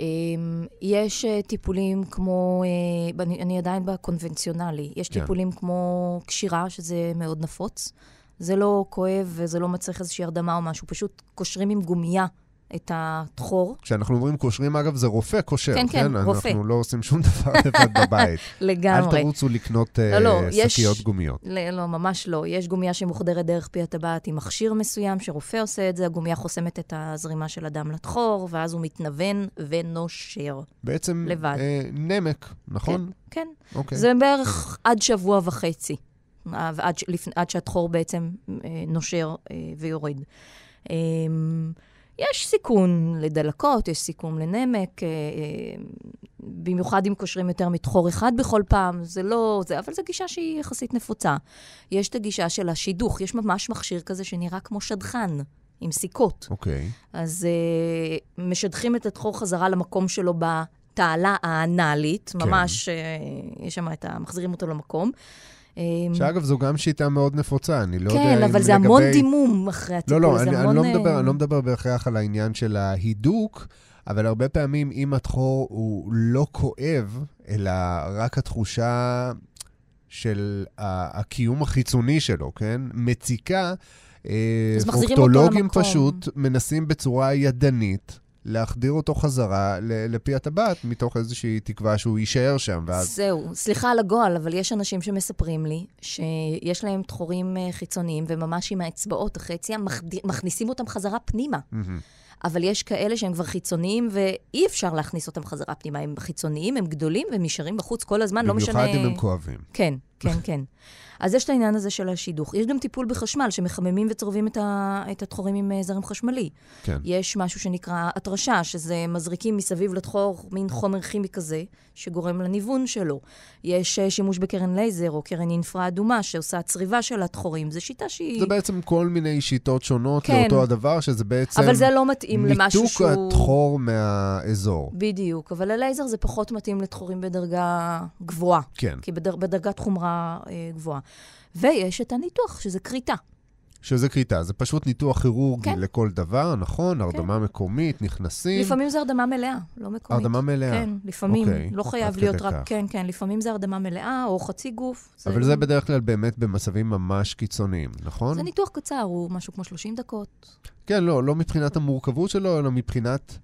אמ, יש אה, טיפולים כמו, אה, אני, אני עדיין בקונבנציונלי, יש כן. טיפולים כמו קשירה, שזה מאוד נפוץ. זה לא כואב וזה לא מצריך איזושהי הרדמה או משהו, פשוט קושרים עם גומייה את התחור. כשאנחנו אומרים קושרים, אגב, זה רופא קושר, כן? כן, כן, רופא. אנחנו לא עושים שום דבר לבד בבית. לגמרי. אל תרוצו לקנות לא, לא, uh, שקיות יש... גומיות. לא, לא, ממש לא. יש גומייה שמוחדרת דרך פי הטבעת עם מכשיר מסוים, שרופא עושה את זה, הגומייה חוסמת את הזרימה של הדם לתחור, ואז הוא מתנוון ונושר. בעצם לבד. אה, נמק, נכון? כן, כן. אוקיי. זה בערך עד שבוע וחצי, עד, עד שהתחור בעצם אה, נושר אה, ויורד. אה, יש סיכון לדלקות, יש סיכון לנמק, אה, אה, במיוחד אם קושרים יותר מתחור אחד בכל פעם, זה לא זה, אבל זו גישה שהיא יחסית נפוצה. יש את הגישה של השידוך, יש ממש מכשיר כזה שנראה כמו שדכן. עם סיכות. אוקיי. Okay. אז uh, משדכים את התחור חזרה למקום שלו בתעלה האנאלית, כן. ממש, uh, יש שם את ה... מחזירים אותו למקום. אמ, שאגב, זו גם שיטה מאוד נפוצה, אני לא יודע אם כן, לגבי... אבל זה המון דימום אחרי הטיפול. לא, לא, אני, המון, אני, לא אה, מדבר, אני לא מדבר בהכרח על העניין של ההידוק, אבל הרבה פעמים אם התחור הוא לא כואב, אלא רק התחושה של הקיום החיצוני שלו, כן? מציקה, אה, אז מחזירים אותו פרוקטולוגים. פשוט מנסים בצורה ידנית להחדיר אותו חזרה לפי הטבעת, מתוך איזושהי תקווה שהוא יישאר שם, ואז... זהו, סליחה על הגועל, אבל יש אנשים שמספרים לי שיש להם תחורים אה, חיצוניים, וממש עם האצבעות מחד- מכניסים אותם חזרה פנימה. אבל יש כאלה שהם כבר חיצוניים, ואי אפשר להכניס אותם חזרה פנימה. הם חיצוניים, הם גדולים, והם נשארים בחוץ כל הזמן, לא משנה... במיוחד אם הם כואבים. כן, כן, כן. אז יש את העניין הזה של השידוך. יש גם טיפול בחשמל, שמחממים וצורבים את, ה, את התחורים עם אה, זרם חשמלי. כן. יש משהו שנקרא התרשה, שזה מזריקים מסביב לתחור מין חומר כימי כזה, שגורם לניוון שלו. יש אה, שימוש בקרן לייזר או קרן אינפרה אדומה, שעושה צריבה של התחורים. זו שיטה שהיא... זה בעצם כל מיני שיטות שונות כן. לאותו הדבר, שזה בעצם... אבל זה לא מתאים למשהו ניתוק שהוא... הטחור מהאזור. בדיוק, אבל הלייזר זה פחות מתאים לתחורים בדרגה גבוהה. כן. כי בדר, בדרגת חומרה אה, גבוהה. ויש את הניתוח, שזה כריתה. שזה כריתה, זה פשוט ניתוח כירורגי כן. לכל דבר, נכון? הרדמה מקומית, נכנסים. לפעמים זה הרדמה מלאה, לא מקומית. הרדמה מלאה. כן, לפעמים. אוקיי, לא חייב להיות רק... כך. כן, כן, לפעמים זה הרדמה מלאה או חצי גוף. אבל זה בדרך כלל באמת במצבים ממש קיצוניים, נכון? זה ניתוח קצר, הוא משהו כמו 30 דקות. כן, לא, לא מבחינת המורכבות שלו, אלא מבחינת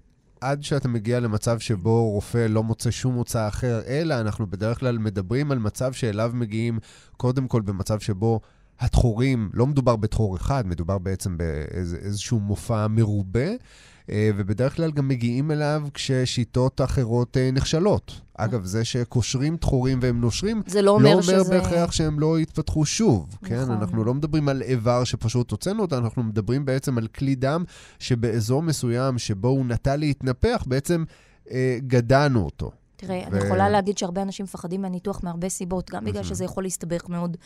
עד שאתה מגיע למצב שבו רופא לא מוצא שום מוצא אחר, אלא אנחנו בדרך כלל מדברים על מצב שאליו מגיעים קודם כל במצב שבו התחורים, לא מדובר בתחור אחד, מדובר בעצם באיזשהו מופע מרובה. אה, ובדרך כלל גם מגיעים אליו כששיטות אחרות אה, נכשלות. אגב, זה שקושרים תחורים והם נושרים, זה לא אומר לא שזה... אומר בהכרח שהם לא יתפתחו שוב, כן? נכון. אנחנו לא מדברים על איבר שפשוט הוצאנו אותו, אנחנו מדברים בעצם על כלי דם שבאזור מסוים שבו הוא נטה להתנפח, בעצם אה, גדענו אותו. תראה, ו- אני יכולה להגיד שהרבה אנשים מפחדים מהניתוח מהרבה סיבות, גם בגלל שזה יכול להסתבך מאוד,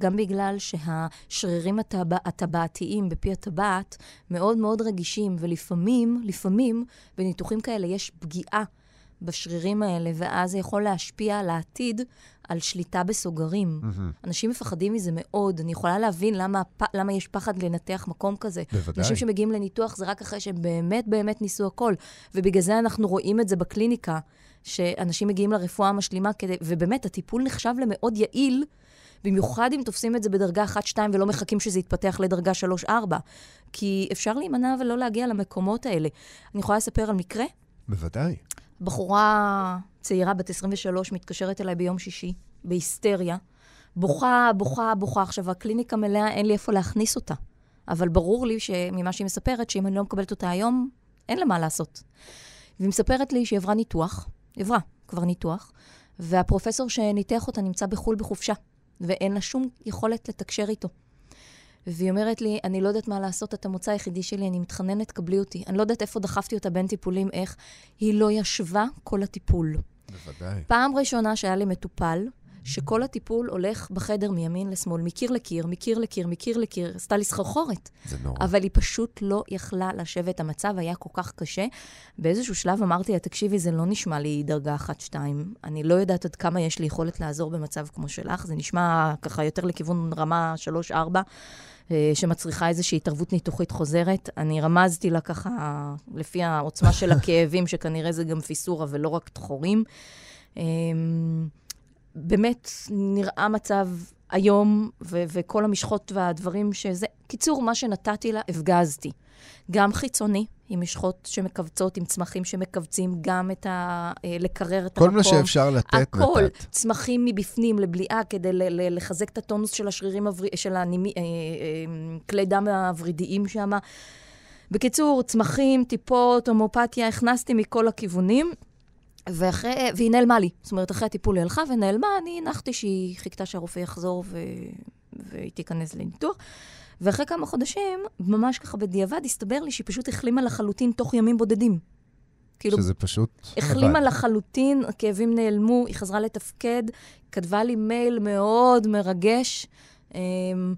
גם בגלל שהשרירים הטבע, הטבעתיים בפי הטבעת מאוד מאוד רגישים, ולפעמים, לפעמים, בניתוחים כאלה יש פגיעה בשרירים האלה, ואז זה יכול להשפיע על העתיד, על שליטה בסוגרים. מהמם. אנשים מפחדים מזה מאוד. אני יכולה להבין למה, למה יש פחד לנתח מקום כזה. בוודאי. אנשים שמגיעים לניתוח זה רק אחרי שהם באמת באמת ניסו הכל. ובגלל זה אנחנו רואים את זה בקליניקה, שאנשים מגיעים לרפואה המשלימה כדי... ובאמת, הטיפול נחשב למאוד יעיל, במיוחד אם תופסים את זה בדרגה 1-2 ולא מחכים שזה יתפתח לדרגה 3-4. כי אפשר להימנע ולא להגיע למקומות האלה. אני יכולה לספר על מקרה? בוודאי. בחורה צעירה, בת 23, מתקשרת אליי ביום שישי, בהיסטריה. בוכה, בוכה, בוכה. עכשיו, הקליניקה מלאה, אין לי איפה להכניס אותה. אבל ברור לי ממה שהיא מספרת, שאם אני לא מקבלת אותה היום, אין לה מה לעשות. והיא מספרת לי שהיא עברה ניתוח, עברה כבר ניתוח, והפרופסור שניתח אותה נמצא בחו"ל בחופשה, ואין לה שום יכולת לתקשר איתו. והיא אומרת לי, אני לא יודעת מה לעשות, את המוצא היחידי שלי, אני מתחננת, קבלי אותי. אני לא יודעת איפה דחפתי אותה בין טיפולים, איך. היא לא ישבה כל הטיפול. בוודאי. פעם ראשונה שהיה לי מטופל, שכל הטיפול הולך בחדר מימין לשמאל, מקיר לקיר, מקיר לקיר, מקיר לקיר, עשתה לי סחרחורת. זה נורא. אבל היא פשוט לא יכלה לשבת. המצב היה כל כך קשה. באיזשהו שלב אמרתי לה, תקשיבי, זה לא נשמע לי דרגה 1-2. אני לא יודעת עד כמה יש לי יכולת לעזור במצב כמו שלך. זה נשמע ככה יותר לכיוון רמה 3-4. אה, שמצריכה איזושהי התערבות ניתוחית חוזרת. אני רמזתי לה ככה, לפי העוצמה של הכאבים, שכנראה זה גם פיסורה ולא רק תחורים. אמ, באמת נראה מצב היום, ו- וכל המשחות והדברים שזה... קיצור, מה שנתתי לה, הפגזתי. גם חיצוני, עם משחות שמכווצות, עם צמחים שמכווצים, גם את ה... אה, לקרר את כל המקום. מה שאפשר לתת, הכל, נתת. צמחים מבפנים לבליעה כדי ל- ל- לחזק את הטונוס של השרירים, הוור... של הנימי... אה, אה, כלי דם הוורידיים שם. בקיצור, צמחים, טיפות, הומאופתיה, הכנסתי מכל הכיוונים. ואחרי, והיא נעלמה לי. זאת אומרת, אחרי הטיפול היא הלכה ונעלמה, אני הנחתי שהיא חיכתה שהרופא יחזור ו... והיא תיכנס לניתוח. ואחרי כמה חודשים, ממש ככה בדיעבד, הסתבר לי שהיא פשוט החלימה לחלוטין תוך ימים בודדים. כאילו, שזה פשוט... החלימה. לחלוטין, הכאבים נעלמו, היא חזרה לתפקד, כתבה לי מייל מאוד מרגש. אמ,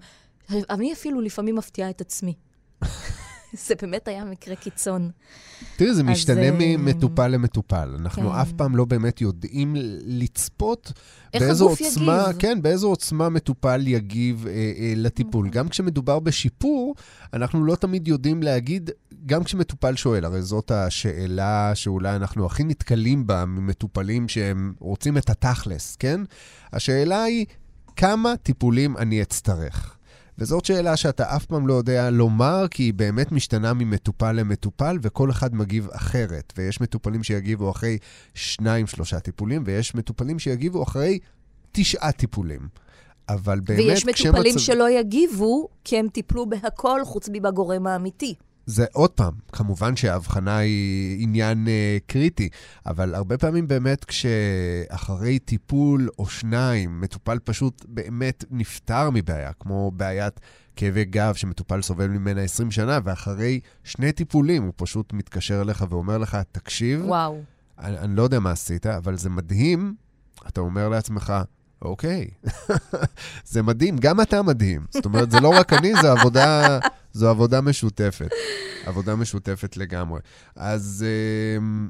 אני אפילו לפעמים מפתיעה את עצמי. זה באמת היה מקרה קיצון. תראי, זה אז, משתנה אה, ממטופל למטופל. אנחנו כן. אף פעם לא באמת יודעים לצפות באיזו עוצמה, יגיב. כן, באיזו עוצמה מטופל יגיב אה, אה, לטיפול. אוקיי. גם כשמדובר בשיפור, אנחנו לא תמיד יודעים להגיד, גם כשמטופל שואל, הרי זאת השאלה שאולי אנחנו הכי נתקלים בה ממטופלים שהם רוצים את התכלס, כן? השאלה היא, כמה טיפולים אני אצטרך? וזאת שאלה שאתה אף פעם לא יודע לומר, כי היא באמת משתנה ממטופל למטופל, וכל אחד מגיב אחרת. ויש מטופלים שיגיבו אחרי שניים, שלושה טיפולים, ויש מטופלים שיגיבו אחרי תשעה טיפולים. אבל באמת, ויש מטופלים כשמצב- שלא יגיבו, כי הם טיפלו בהכל חוץ מבגורם האמיתי. זה עוד פעם, כמובן שההבחנה היא עניין uh, קריטי, אבל הרבה פעמים באמת כשאחרי טיפול או שניים, מטופל פשוט באמת נפטר מבעיה, כמו בעיית כאבי גב שמטופל סובל ממנה 20 שנה, ואחרי שני טיפולים הוא פשוט מתקשר אליך ואומר לך, תקשיב, וואו. אני, אני לא יודע מה עשית, אבל זה מדהים, אתה אומר לעצמך, אוקיי, זה מדהים, גם אתה מדהים. זאת אומרת, זה לא רק אני, זו עבודה, זו עבודה משותפת. עבודה משותפת לגמרי. אז אמ,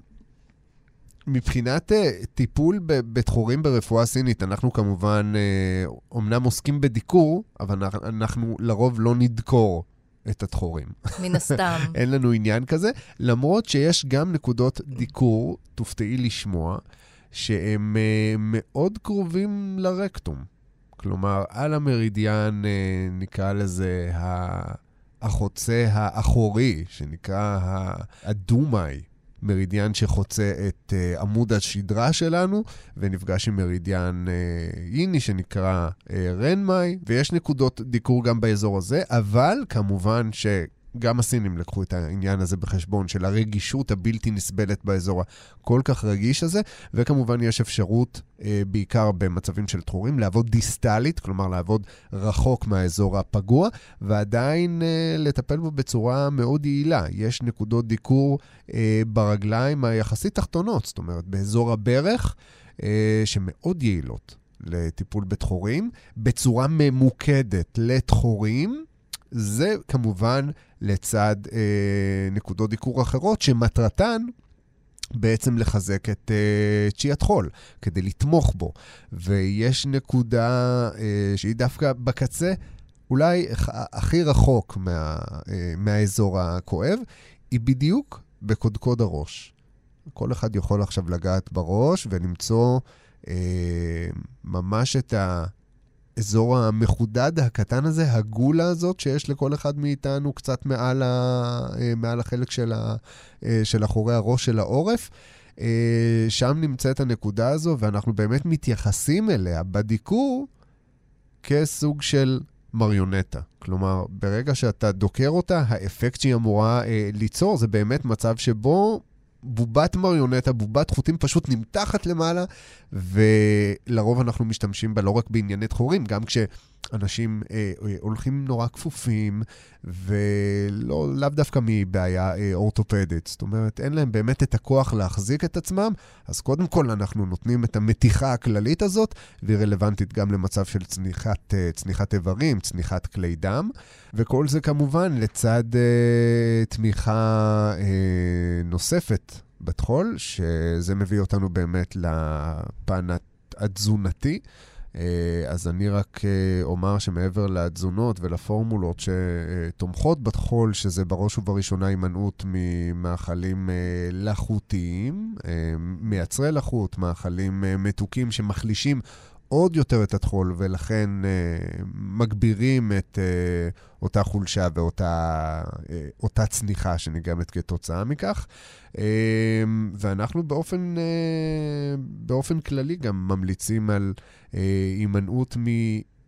מבחינת אה, טיפול בתחורים ברפואה סינית, אנחנו כמובן אה, אומנם עוסקים בדיקור, אבל אנחנו- אנחנו לרוב לא נדקור את התחורים. מן הסתם. אין לנו עניין כזה, למרות שיש גם נקודות דיקור, תופתעי לשמוע, שהם uh, מאוד קרובים לרקטום. כלומר, על המרידיאן, uh, נקרא לזה ה- החוצה האחורי, שנקרא הדומאי. מרידיאן שחוצה את uh, עמוד השדרה שלנו, ונפגש עם מרידיאן uh, איני שנקרא uh, רנמאי, ויש נקודות דיקור גם באזור הזה, אבל כמובן שגם הסינים לקחו את העניין הזה בחשבון, של הרגישות הבלתי נסבלת באזור הכל כך רגיש הזה, וכמובן יש אפשרות, uh, בעיקר במצבים של תחורים, לעבוד דיסטלית, כלומר לעבוד רחוק מהאזור הפגוע, ועדיין uh, לטפל בו בצורה מאוד יעילה. יש נקודות דיקור אה, ברגליים היחסית תחתונות, זאת אומרת, באזור הברך, אה, שמאוד יעילות לטיפול בתחורים, בצורה ממוקדת לתחורים. זה כמובן לצד אה, נקודות דיקור אחרות, שמטרתן בעצם לחזק את אה, צ'יית חול, כדי לתמוך בו. ויש נקודה אה, שהיא דווקא בקצה, אולי הכ- הכי רחוק מה, אה, מהאזור הכואב, היא בדיוק בקודקוד הראש. כל אחד יכול עכשיו לגעת בראש ולמצוא אה, ממש את האזור המחודד הקטן הזה, הגולה הזאת שיש לכל אחד מאיתנו קצת מעל, ה, אה, מעל החלק של, ה, אה, של אחורי הראש של העורף. אה, שם נמצאת הנקודה הזו, ואנחנו באמת מתייחסים אליה בדיקור כסוג של מריונטה. כלומר, ברגע שאתה דוקר אותה, האפקט שהיא אמורה ליצור זה באמת מצב שבו בובת מריונטה, בובת חוטים פשוט נמתחת למעלה, ולרוב אנחנו משתמשים בה לא רק בענייני תחורים, גם כשאנשים אה, אה, הולכים נורא כפופים, ולאו לאו דווקא מבעיה אה, אורתופדית. זאת אומרת, אין להם באמת את הכוח להחזיק את עצמם, אז קודם כל אנחנו נותנים את המתיחה הכללית הזאת, והיא רלוונטית גם למצב של צניחת, אה, צניחת איברים, צניחת כלי דם, וכל זה כמובן לצד אה, תמיכה אה, נוספת בטחול, שזה מביא אותנו באמת לפן התזונתי. אה, אז אני רק אה, אומר שמעבר לתזונות ולפורמולות שתומכות בטחול, שזה בראש ובראשונה הימנעות ממאכלים אה, לחוטיים, מייצרי לחות, מאכלים מתוקים שמחלישים עוד יותר את הטחול, ולכן אה, מגבירים את אה, אותה חולשה ואותה אה, אותה צניחה שנגרמת כתוצאה מכך. אה, ואנחנו באופן, אה, באופן כללי גם ממליצים על אה, הימנעות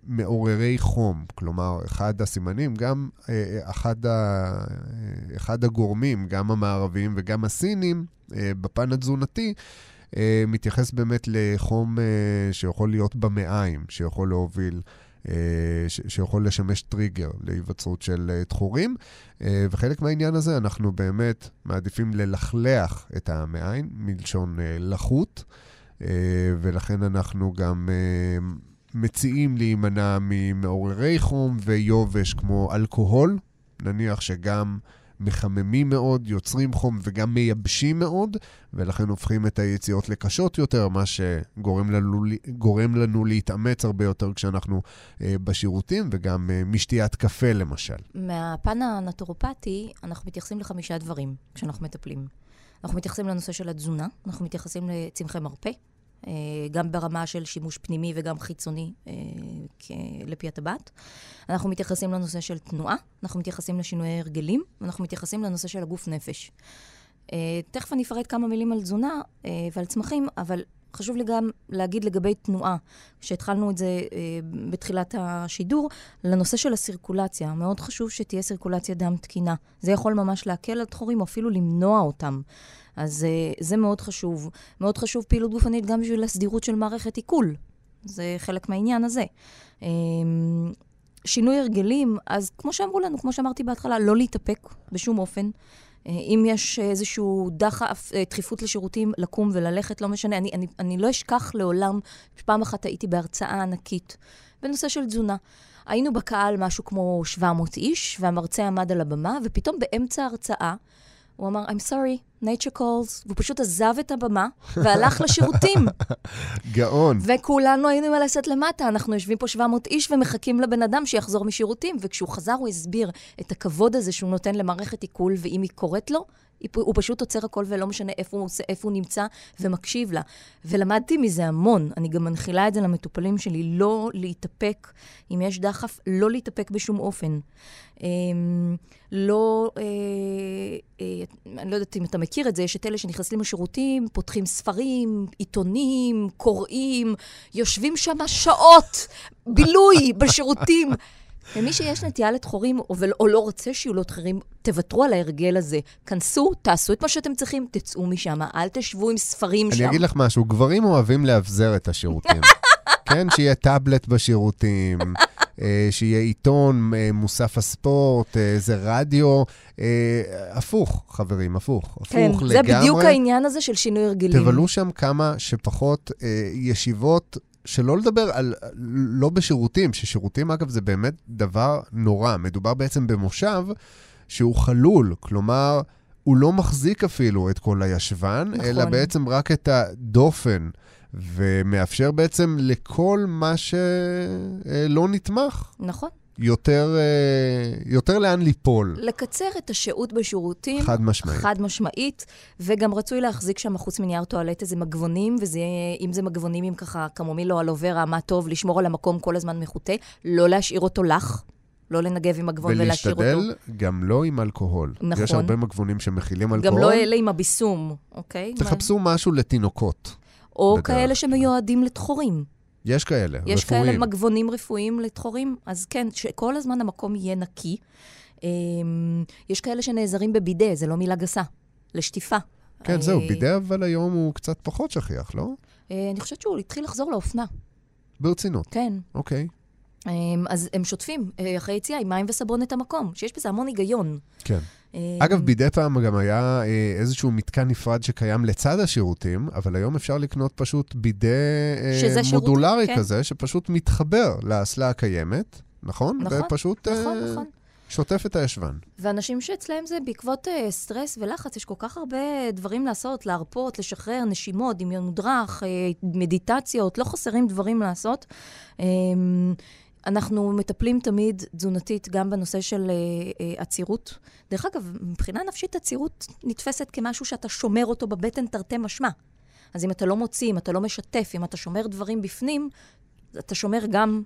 ממעוררי חום. כלומר, אחד הסימנים, גם אה, אחד, ה, אה, אחד הגורמים, גם המערביים וגם הסינים, אה, בפן התזונתי, אה, מתייחס באמת לחום אה, שיכול להיות במעיים, שיכול להוביל, אה, שיכול לשמש טריגר להיווצרות של אה, תחורים. אה, וחלק מהעניין הזה, אנחנו באמת מעדיפים ללכלח את המעיים, מלשון אה, לחות, אה, ולכן אנחנו גם אה, מציעים להימנע ממעוררי חום ויובש כמו אלכוהול. נניח שגם מחממים מאוד, יוצרים חום וגם מייבשים מאוד, ולכן הופכים את היציאות לקשות יותר, מה שגורם לנו, לנו להתאמץ הרבה יותר כשאנחנו אה, בשירותים, וגם אה, משתיית קפה למשל. מהפן הנטורופטי, אנחנו מתייחסים לחמישה דברים כשאנחנו מטפלים. אנחנו מתייחסים לנושא של התזונה, אנחנו מתייחסים לצמחי מרפא, גם ברמה של שימוש פנימי וגם חיצוני אה, לפי הטבעת. אנחנו מתייחסים לנושא של תנועה, אנחנו מתייחסים לשינויי הרגלים, ואנחנו מתייחסים לנושא של הגוף נפש. אה, תכף אני אפרט כמה מילים על תזונה ועל צמחים, אבל חשוב לי גם להגיד לגבי תנועה, שהתחלנו את זה אה, בתחילת השידור, לנושא של הסירקולציה. מאוד חשוב שתהיה סירקולציה דם תקינה. זה יכול ממש להקל על תחורים או אפילו למנוע אותם. אז אה, זה מאוד חשוב. מאוד חשוב פעילות גופנית גם בשביל הסדירות של מערכת עיכול. זה חלק מהעניין הזה. אה, שינוי הרגלים, אז כמו שאמרו לנו, כמו שאמרתי בהתחלה, לא להתאפק בשום אופן. אה, אם יש איזשהו דחף, אה, דחיפות לשירותים, לקום וללכת, לא משנה. אני, אני, אני לא אשכח לעולם, פעם אחת הייתי בהרצאה ענקית בנושא של תזונה. היינו בקהל משהו כמו 700 איש, והמרצה עמד על הבמה, ופתאום באמצע ההרצאה הוא אמר, I'm sorry, nature calls, והוא פשוט עזב את הבמה והלך לשירותים. גאון. וכולנו היינו עם הלסת למטה, אנחנו יושבים פה 700 איש ומחכים לבן אדם שיחזור משירותים, וכשהוא חזר הוא הסביר את הכבוד הזה שהוא נותן למערכת עיכול, ואם היא קוראת לו, הוא פשוט עוצר הכל ולא משנה איפה הוא, איפה הוא נמצא ומקשיב לה. ולמדתי מזה המון. אני גם מנחילה את זה למטופלים שלי, לא להתאפק. אם יש דחף, לא להתאפק בשום אופן. אה, לא, אה, אה, אני לא יודעת אם אתה מכיר את זה, יש את אלה שנכנסים לשירותים, פותחים ספרים, עיתונים, קוראים, יושבים שם שעות, בילוי בשירותים. ומי שיש נטייה לתחורים, או, או לא רוצה שיהיו לו תחרים, תוותרו על ההרגל הזה. כנסו, תעשו את מה שאתם צריכים, תצאו משם. אל תשבו עם ספרים אני שם. אני אגיד לך משהו, גברים אוהבים לאבזר את השירותים. כן, שיהיה טאבלט בשירותים, אה, שיהיה עיתון, אה, מוסף הספורט, איזה אה, רדיו. הפוך, חברים, הפוך. הפוך כן, לגמרי. זה בדיוק העניין הזה של שינוי הרגלים. תבלו שם כמה שפחות ישיבות שלא לדבר על, לא בשירותים, ששירותים, אגב, זה באמת דבר נורא. מדובר בעצם במושב שהוא חלול, כלומר, הוא לא מחזיק אפילו את כל הישבן, נכון. אלא בעצם רק את הדופן, ומאפשר בעצם לכל מה שלא נתמך. נכון. יותר, אה, יותר לאן ליפול. לקצר את השהות בשירותים. חד משמעית. חד משמעית, וגם רצוי להחזיק שם חוץ מנייר טואלט איזה מגבונים, ואם זה מגבונים עם ככה קמומיל או אלוברה, מה טוב, לשמור על המקום כל הזמן מחוטא, לא להשאיר אותו לך. לא לנגב עם מגבון ולהשאיר אותו. ולהשתדל גם לא עם אלכוהול. נכון. יש הרבה מגבונים שמכילים אלכוהול. גם לא אלה עם הביסום, אוקיי? תחפשו מה... משהו לתינוקות. או כאלה שמיועדים לדחורים. יש כאלה, יש רפואיים. יש כאלה מגבונים רפואיים לדחורים, אז כן, שכל הזמן המקום יהיה נקי. אמ, יש כאלה שנעזרים בבידה, זה לא מילה גסה, לשטיפה. כן, זהו, אה, בידה אבל היום הוא קצת פחות שכיח, לא? אה, אני חושבת שהוא התחיל לחזור לאופנה. ברצינות? כן. אוקיי. אמ, אז הם שוטפים אה, אחרי יציאה עם מים וסבון את המקום, שיש בזה המון היגיון. כן. אמ, אגב, בידי פעם גם היה אה, איזשהו מתקן נפרד שקיים לצד השירותים, אבל היום אפשר לקנות פשוט בידי אה, מודולרי כן. כזה, שפשוט מתחבר לאסלה הקיימת, נכון? נכון, ופשוט, נכון, uh, נכון. שוטף את הישבן. ואנשים שאצלם זה בעקבות uh, סטרס ולחץ, יש כל כך הרבה דברים לעשות, להרפות, לשחרר, נשימות, דמיון מודרך, uh, מדיטציות, לא חסרים דברים לעשות. Uh, אנחנו מטפלים תמיד תזונתית גם בנושא של uh, עצירות. דרך אגב, מבחינה נפשית עצירות נתפסת כמשהו שאתה שומר אותו בבטן תרתי משמע. אז אם אתה לא מוציא, אם אתה לא משתף, אם אתה שומר דברים בפנים, אתה שומר גם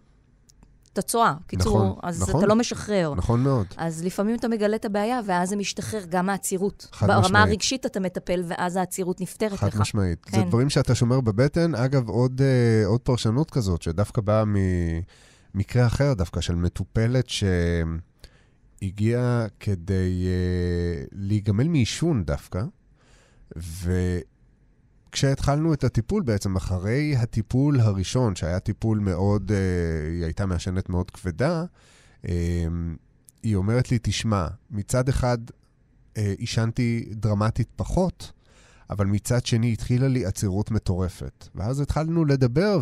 את הצואה. קיצור, נכון, אז נכון. אתה לא משחרר. נכון מאוד. אז לפעמים אתה מגלה את הבעיה, ואז זה משתחרר גם מהעצירות. חד ברמה משמעית. ברמה הרגשית אתה מטפל, ואז העצירות נפתרת חד לך. חד משמעית. כן. זה דברים שאתה שומר בבטן. אגב, עוד, uh, עוד פרשנות כזאת, שדווקא באה מ... מקרה אחר דווקא, של מטופלת שהגיעה כדי uh, להיגמל מעישון דווקא, וכשהתחלנו את הטיפול בעצם, אחרי הטיפול הראשון, שהיה טיפול מאוד, uh, היא הייתה מעשנת מאוד כבדה, uh, היא אומרת לי, תשמע, מצד אחד עישנתי דרמטית פחות, אבל מצד שני התחילה לי עצירות מטורפת. ואז התחלנו לדבר,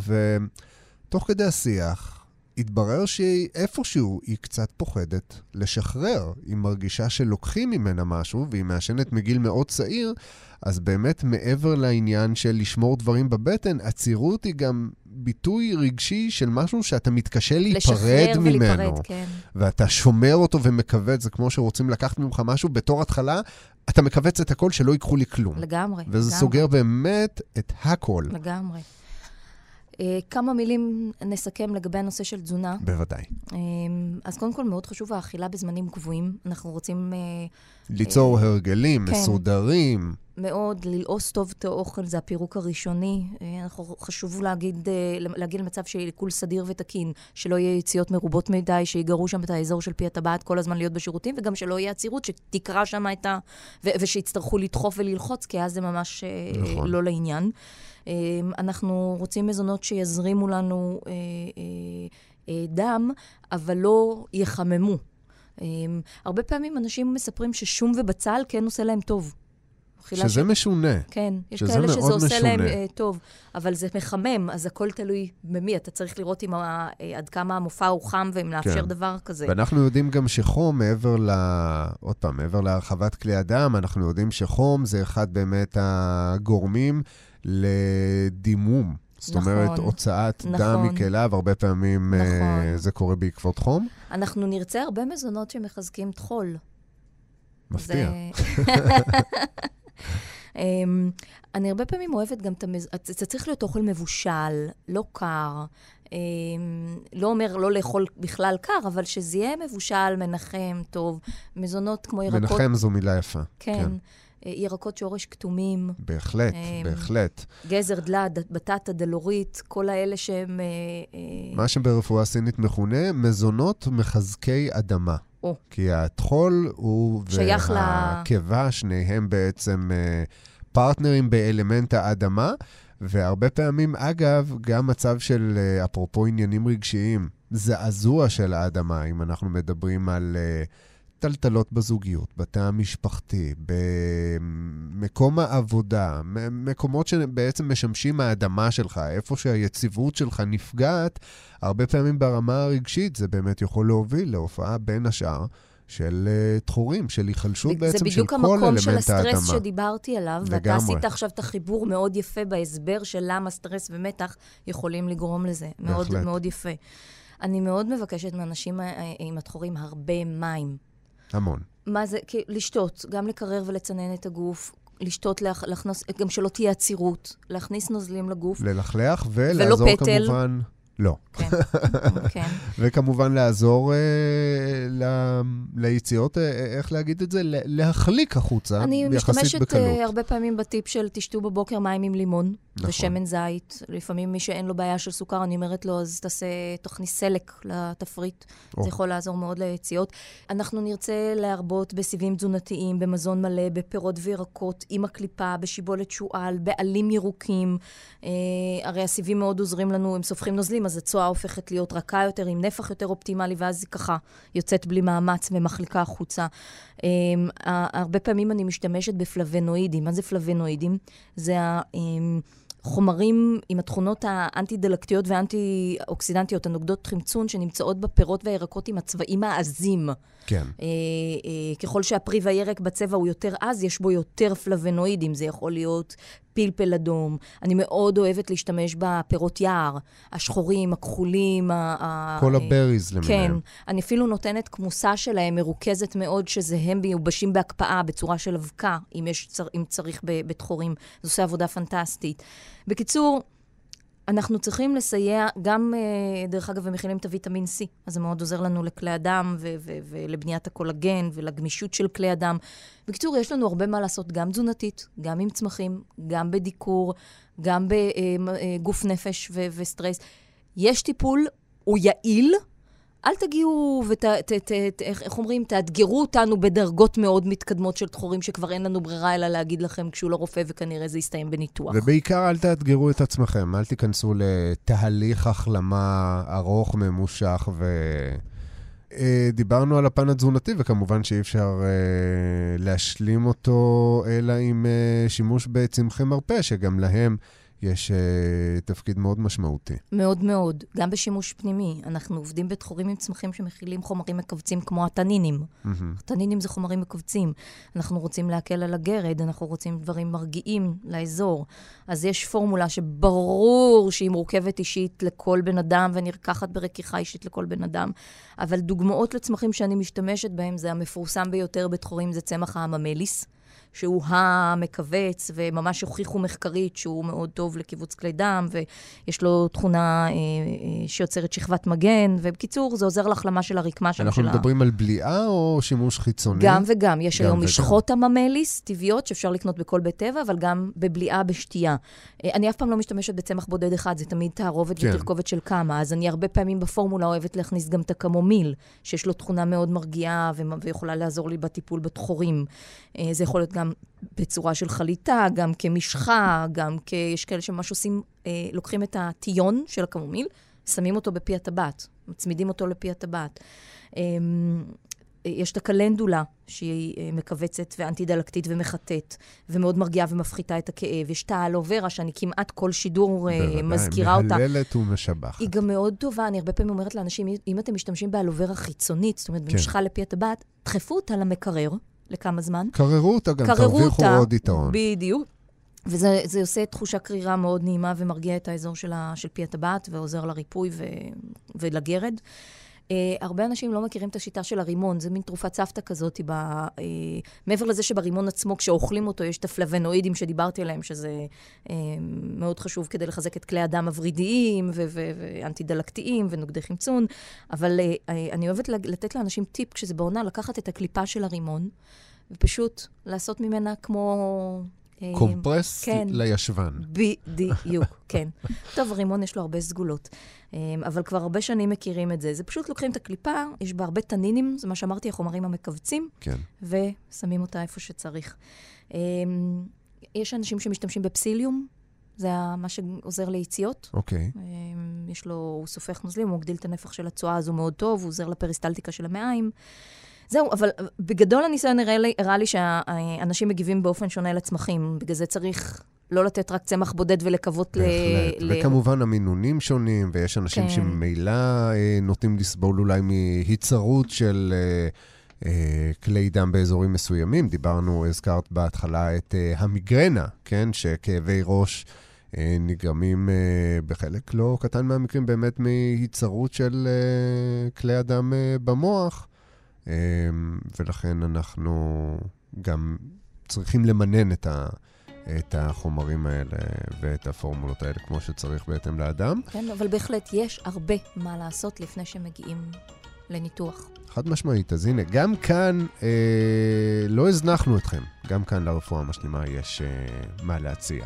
ותוך כדי השיח, התברר שאיפשהו היא קצת פוחדת לשחרר. היא מרגישה שלוקחים ממנה משהו, והיא מעשנת מגיל מאוד צעיר, אז באמת, מעבר לעניין של לשמור דברים בבטן, עצירות היא גם ביטוי רגשי של משהו שאתה מתקשה להיפרד לשחרר ממנו. ולהיפרד, כן. ואתה שומר אותו ומכווץ, זה כמו שרוצים לקחת ממך משהו, בתור התחלה, אתה מכווץ את הכל שלא ייקחו לי כלום. לגמרי. וזה לגמרי, סוגר באמת את הכל. לגמרי. אה, כמה מילים נסכם לגבי הנושא של תזונה. בוודאי. אה, אז קודם כל, מאוד חשוב האכילה בזמנים קבועים. אנחנו רוצים אה, ליצור הרגלים כן. מסודרים. מאוד ללעוס טוב את האוכל, זה הפירוק הראשוני. אנחנו, חשוב להגיד, להגיע למצב של עיכול סדיר ותקין, שלא יהיה יציאות מרובות מדי, שיגרו שם את האזור של פי הטבעת כל הזמן להיות בשירותים, וגם שלא יהיה עצירות, שתקרא שם את ה... ו- ושיצטרכו לדחוף וללחוץ, כי אז זה ממש נכון. לא לעניין. אה, אנחנו רוצים מזונות שיזרימו לנו אה, אה, אה, דם, אבל לא יחממו. אה, הרבה פעמים אנשים מספרים ששום ובצל כן עושה להם טוב. שזה משונה. כן, יש כאלה שזה עושה להם משונה. uh, טוב, אבל זה מחמם, אז הכל תלוי במי. אתה צריך לראות עם ה, uh, עד כמה המופע הוא חם ואם לאפשר כן. דבר כזה. ואנחנו יודעים גם שחום, מעבר ל... עוד פעם, מעבר להרחבת כלי הדם, אנחנו יודעים שחום זה אחד באמת הגורמים לדימום. זאת נכון, אומרת, הוצאת דם נכון. מכליו, הרבה פעמים אה, נכון. זה קורה בעקבות חום. אנחנו נרצה הרבה מזונות שמחזקים טחול. מפתיע. זה... אמ, אני הרבה פעמים אוהבת גם את המז... זה צריך להיות אוכל מבושל, לא קר. אמ, לא אומר לא לאכול בכלל קר, אבל שזה יהיה מבושל, מנחם, טוב. מזונות כמו ירקות... מנחם זו מילה יפה. כן. אה, ירקות שורש כתומים, בהחלט, אמ, בהחלט. גזר דלת, בטטה דלורית, כל האלה שהם... אה, אה, מה שברפואה סינית מכונה מזונות מחזקי אדמה. או. כי הטחול הוא שייך ל- והקיבה, שניהם בעצם אה, פרטנרים באלמנט האדמה, והרבה פעמים, אגב, גם מצב של, אה, אפרופו עניינים רגשיים, זעזוע של האדמה, אם אנחנו מדברים על אה, טלטלות בזוגיות, בתא המשפחתי, במקום העבודה, מקומות שבעצם משמשים האדמה שלך, איפה שהיציבות שלך נפגעת, הרבה פעמים ברמה הרגשית זה באמת יכול להוביל להופעה בין השאר של uh, תחורים, של היחלשות בעצם זה של בדיוק כל המקום אלמנט של הסטרס האדמה. שדיברתי עליו, ואתה לגמרי. עשית עכשיו את החיבור מאוד יפה בהסבר של למה סטרס ומתח יכולים לגרום לזה. מאוד בהחלט. מאוד יפה. אני מאוד מבקשת מאנשים אה, עם התחורים הרבה מים. המון. מה זה? לשתות, גם לקרר ולצנן את הגוף, לשתות, להכ- להכנוס, גם שלא תהיה עצירות, להכניס נוזלים לגוף. ללכלך ולעזור ולא פטל. כמובן... לא. כן, כן. וכמובן לעזור אה, ל, ליציאות, אה, איך להגיד את זה? להחליק החוצה, אני יחסית משתמשת בקלות. uh, הרבה פעמים בטיפ של תשתו בבוקר מים עם לימון, נכון. ושמן זית. לפעמים מי שאין לו בעיה של סוכר, אני אומרת לו, אז תעשה, תכניס סלק לתפריט. או. זה יכול לעזור מאוד ליציאות. אנחנו נרצה להרבות בסיבים תזונתיים, במזון מלא, בפירות וירקות, עם הקליפה, בשיבולת שועל, בעלים ירוקים. Uh, הרי הסיבים מאוד עוזרים לנו, הם סופחים נוזלים, אז הצואה הופכת להיות רכה יותר, עם נפח יותר אופטימלי, ואז היא ככה יוצאת בלי מאמץ ומחליקה החוצה. Um, הרבה פעמים אני משתמשת בפלבנואידים. מה זה פלבנואידים? זה ה... Um, חומרים עם התכונות האנטי-דלקתיות והאנטי-אוקסידנטיות, הנוגדות חמצון, שנמצאות בפירות והירקות עם הצבעים העזים. כן. אה, אה, ככל שהפרי והירק בצבע הוא יותר עז, יש בו יותר פלבנואידים. זה יכול להיות פלפל אדום. אני מאוד אוהבת להשתמש בפירות יער, השחורים, הכחולים. ה- ה- כל אה, הבריז כן, למיניהם. אני אפילו נותנת כמוסה שלהם מרוכזת מאוד, שזה הם מיובשים בהקפאה בצורה של אבקה, אם, יש, אם צריך ב- בתחורים. זה עושה עבודה פנטסטית. בקיצור, אנחנו צריכים לסייע, גם, אה, דרך אגב, הם מכינים את הוויטמין C, אז זה מאוד עוזר לנו לכלי הדם ולבניית הקולגן ולגמישות של כלי הדם. בקיצור, יש לנו הרבה מה לעשות, גם תזונתית, גם עם צמחים, גם בדיקור, גם בגוף נפש ו- וסטרס. יש טיפול, הוא יעיל, אל תגיעו ות... ת, ת, ת, איך, אומרים? תאתגרו אותנו בדרגות מאוד מתקדמות של תחורים, שכבר אין לנו ברירה אלא להגיד לכם כשהוא לא רופא, וכנראה זה יסתיים בניתוח. ובעיקר אל תאתגרו את עצמכם, אל תיכנסו לתהליך החלמה ארוך, ממושך ו... אה, דיברנו על הפן התזונתי, וכמובן שאי אפשר אה, להשלים אותו אלא עם אה, שימוש בצמחי מרפא, שגם להם יש uh, תפקיד מאוד משמעותי. מאוד מאוד, גם בשימוש פנימי. אנחנו עובדים בתחורים עם צמחים שמכילים חומרים מכווצים כמו התנינים. Mm-hmm. התנינים זה חומרים מכווצים. אנחנו רוצים להקל על הגרד, אנחנו רוצים דברים מרגיעים לאזור. אז יש פורמולה שברור שהיא מורכבת אישית לכל בן אדם ונרקחת ברקיחה אישית לכל בן אדם. אבל דוגמאות לצמחים שאני משתמשת בהם, זה המפורסם ביותר בתחורים, זה צמח האממליס. שהוא המכווץ, וממש הוכיחו מחקרית שהוא מאוד טוב לקיבוץ כלי דם, ויש לו תכונה אה, אה, שיוצרת שכבת מגן, ובקיצור, זה עוזר להחלמה של הרקמה שם. אנחנו של מדברים ה... על בליעה או שימוש חיצוני? גם וגם. יש גם היום וגם. משחות הממליס טבעיות שאפשר לקנות בכל בית טבע, אבל גם בבליעה בשתייה. אה, אני אף פעם לא משתמשת בצמח בודד אחד, זה תמיד תערובת כן. ותרכובת של כמה, אז אני הרבה פעמים בפורמולה אוהבת להכניס גם את הקמומיל, שיש לו תכונה מאוד מרגיעה ו- ויכולה לעזור לי בטיפול בתחורים. אה, זה יכול להיות גם בצורה של חליטה, גם כמשחה, גם כ... יש כאלה שממש עושים, אה, לוקחים את הטיון של הקמומיל, שמים אותו בפי הטבעת, מצמידים אותו לפי הטבעת. אה, יש את הקלנדולה, שהיא אה, מכווצת ואנטי-דלקתית ומחטאת, ומאוד מרגיעה ומפחיתה את הכאב. יש את האלוברה, שאני כמעט כל שידור אה, בוודאי, מזכירה אותה. מהללת ומשבחת. היא גם מאוד טובה, אני הרבה פעמים אומרת לאנשים, אם אתם משתמשים באלוברה חיצונית, זאת אומרת, כן. במשחה לפי הטבעת, דחפו אותה למקרר לכמה זמן. קררו אותה גם, תרוויחו עוד יתרון. בדיוק. וזה זה עושה תחושה קרירה מאוד נעימה ומרגיע את האזור של, ה, של פי הטבעת ועוזר לריפוי ו, ולגרד. Uh, הרבה אנשים לא מכירים את השיטה של הרימון, זה מין תרופת סבתא כזאת. ב, uh, מעבר לזה שברימון עצמו, כשאוכלים אותו, יש את הפלבנואידים שדיברתי עליהם, שזה uh, מאוד חשוב כדי לחזק את כלי הדם הוורידיים ואנטי-דלקתיים ונוגדי חמצון. אבל uh, uh, אני אוהבת לתת לאנשים טיפ כשזה בעונה, לקחת את הקליפה של הרימון, ופשוט לעשות ממנה כמו... קומפרס כן. לישבן. בדיוק, כן. טוב, הרימון יש לו הרבה סגולות, אבל כבר הרבה שנים מכירים את זה. זה פשוט לוקחים את הקליפה, יש בה הרבה תנינים, זה מה שאמרתי, החומרים המכווצים, כן. ושמים אותה איפה שצריך. יש אנשים שמשתמשים בפסיליום, זה מה שעוזר ליציאות. אוקיי. יש לו, הוא סופח נוזלים, הוא מגדיל את הנפח של הצואה, אז הוא מאוד טוב, הוא עוזר לפריסטלטיקה של המעיים. זהו, אבל בגדול הניסיון הראה לי, הראה לי שהאנשים מגיבים באופן שונה לצמחים. בגלל זה צריך לא לתת רק צמח בודד ולקוות ל... ל... וכמובן המינונים שונים, ויש אנשים כן. שממילא אה, נוטים לסבול אולי מהיצרות של אה, אה, כלי דם באזורים מסוימים. דיברנו, הזכרת בהתחלה את אה, המיגרנה, כן? שכאבי ראש... נגרמים uh, בחלק לא קטן מהמקרים באמת מהיצרות של uh, כלי הדם uh, במוח, ולכן אנחנו גם צריכים למנן את, ה, את החומרים האלה ואת הפורמולות האלה כמו שצריך בהתאם לאדם. כן, אבל בהחלט יש הרבה מה לעשות לפני שמגיעים לניתוח. חד משמעית. אז הנה, גם כאן אה, לא הזנחנו אתכם. גם כאן לרפואה המשלימה יש אה, מה להציע.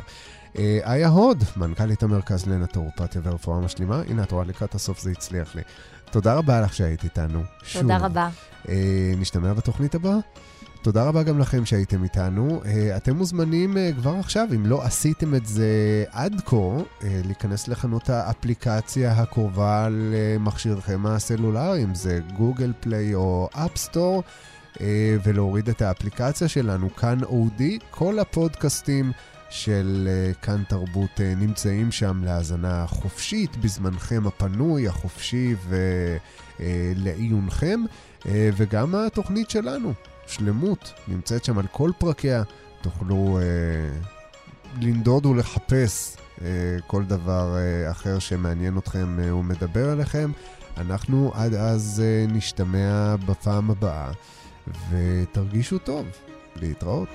איה הוד, מנכ"לית המרכז לנטורופתיה ורפואה משלימה. הנה, את רואה, לקראת הסוף זה הצליח לי. תודה רבה לך שהיית איתנו. תודה שוב. רבה. אה, נשתמע בתוכנית הבאה. תודה רבה גם לכם שהייתם איתנו. אה, אתם מוזמנים אה, כבר עכשיו, אם לא עשיתם את זה עד כה, להיכנס לחנות האפליקציה הקרובה למכשירכם הסלולרי, אם זה גוגל פליי או אפסטור, ולהוריד את האפליקציה שלנו, כאן אודי. כל הפודקאסטים של כאן תרבות נמצאים שם להאזנה חופשית, בזמנכם הפנוי, החופשי ולעיונכם, וגם התוכנית שלנו. שלמות נמצאת שם על כל פרקיה. תוכלו אה, לנדוד ולחפש אה, כל דבר אה, אחר שמעניין אתכם אה, ומדבר עליכם. אנחנו עד אז אה, נשתמע בפעם הבאה, ותרגישו טוב. להתראות.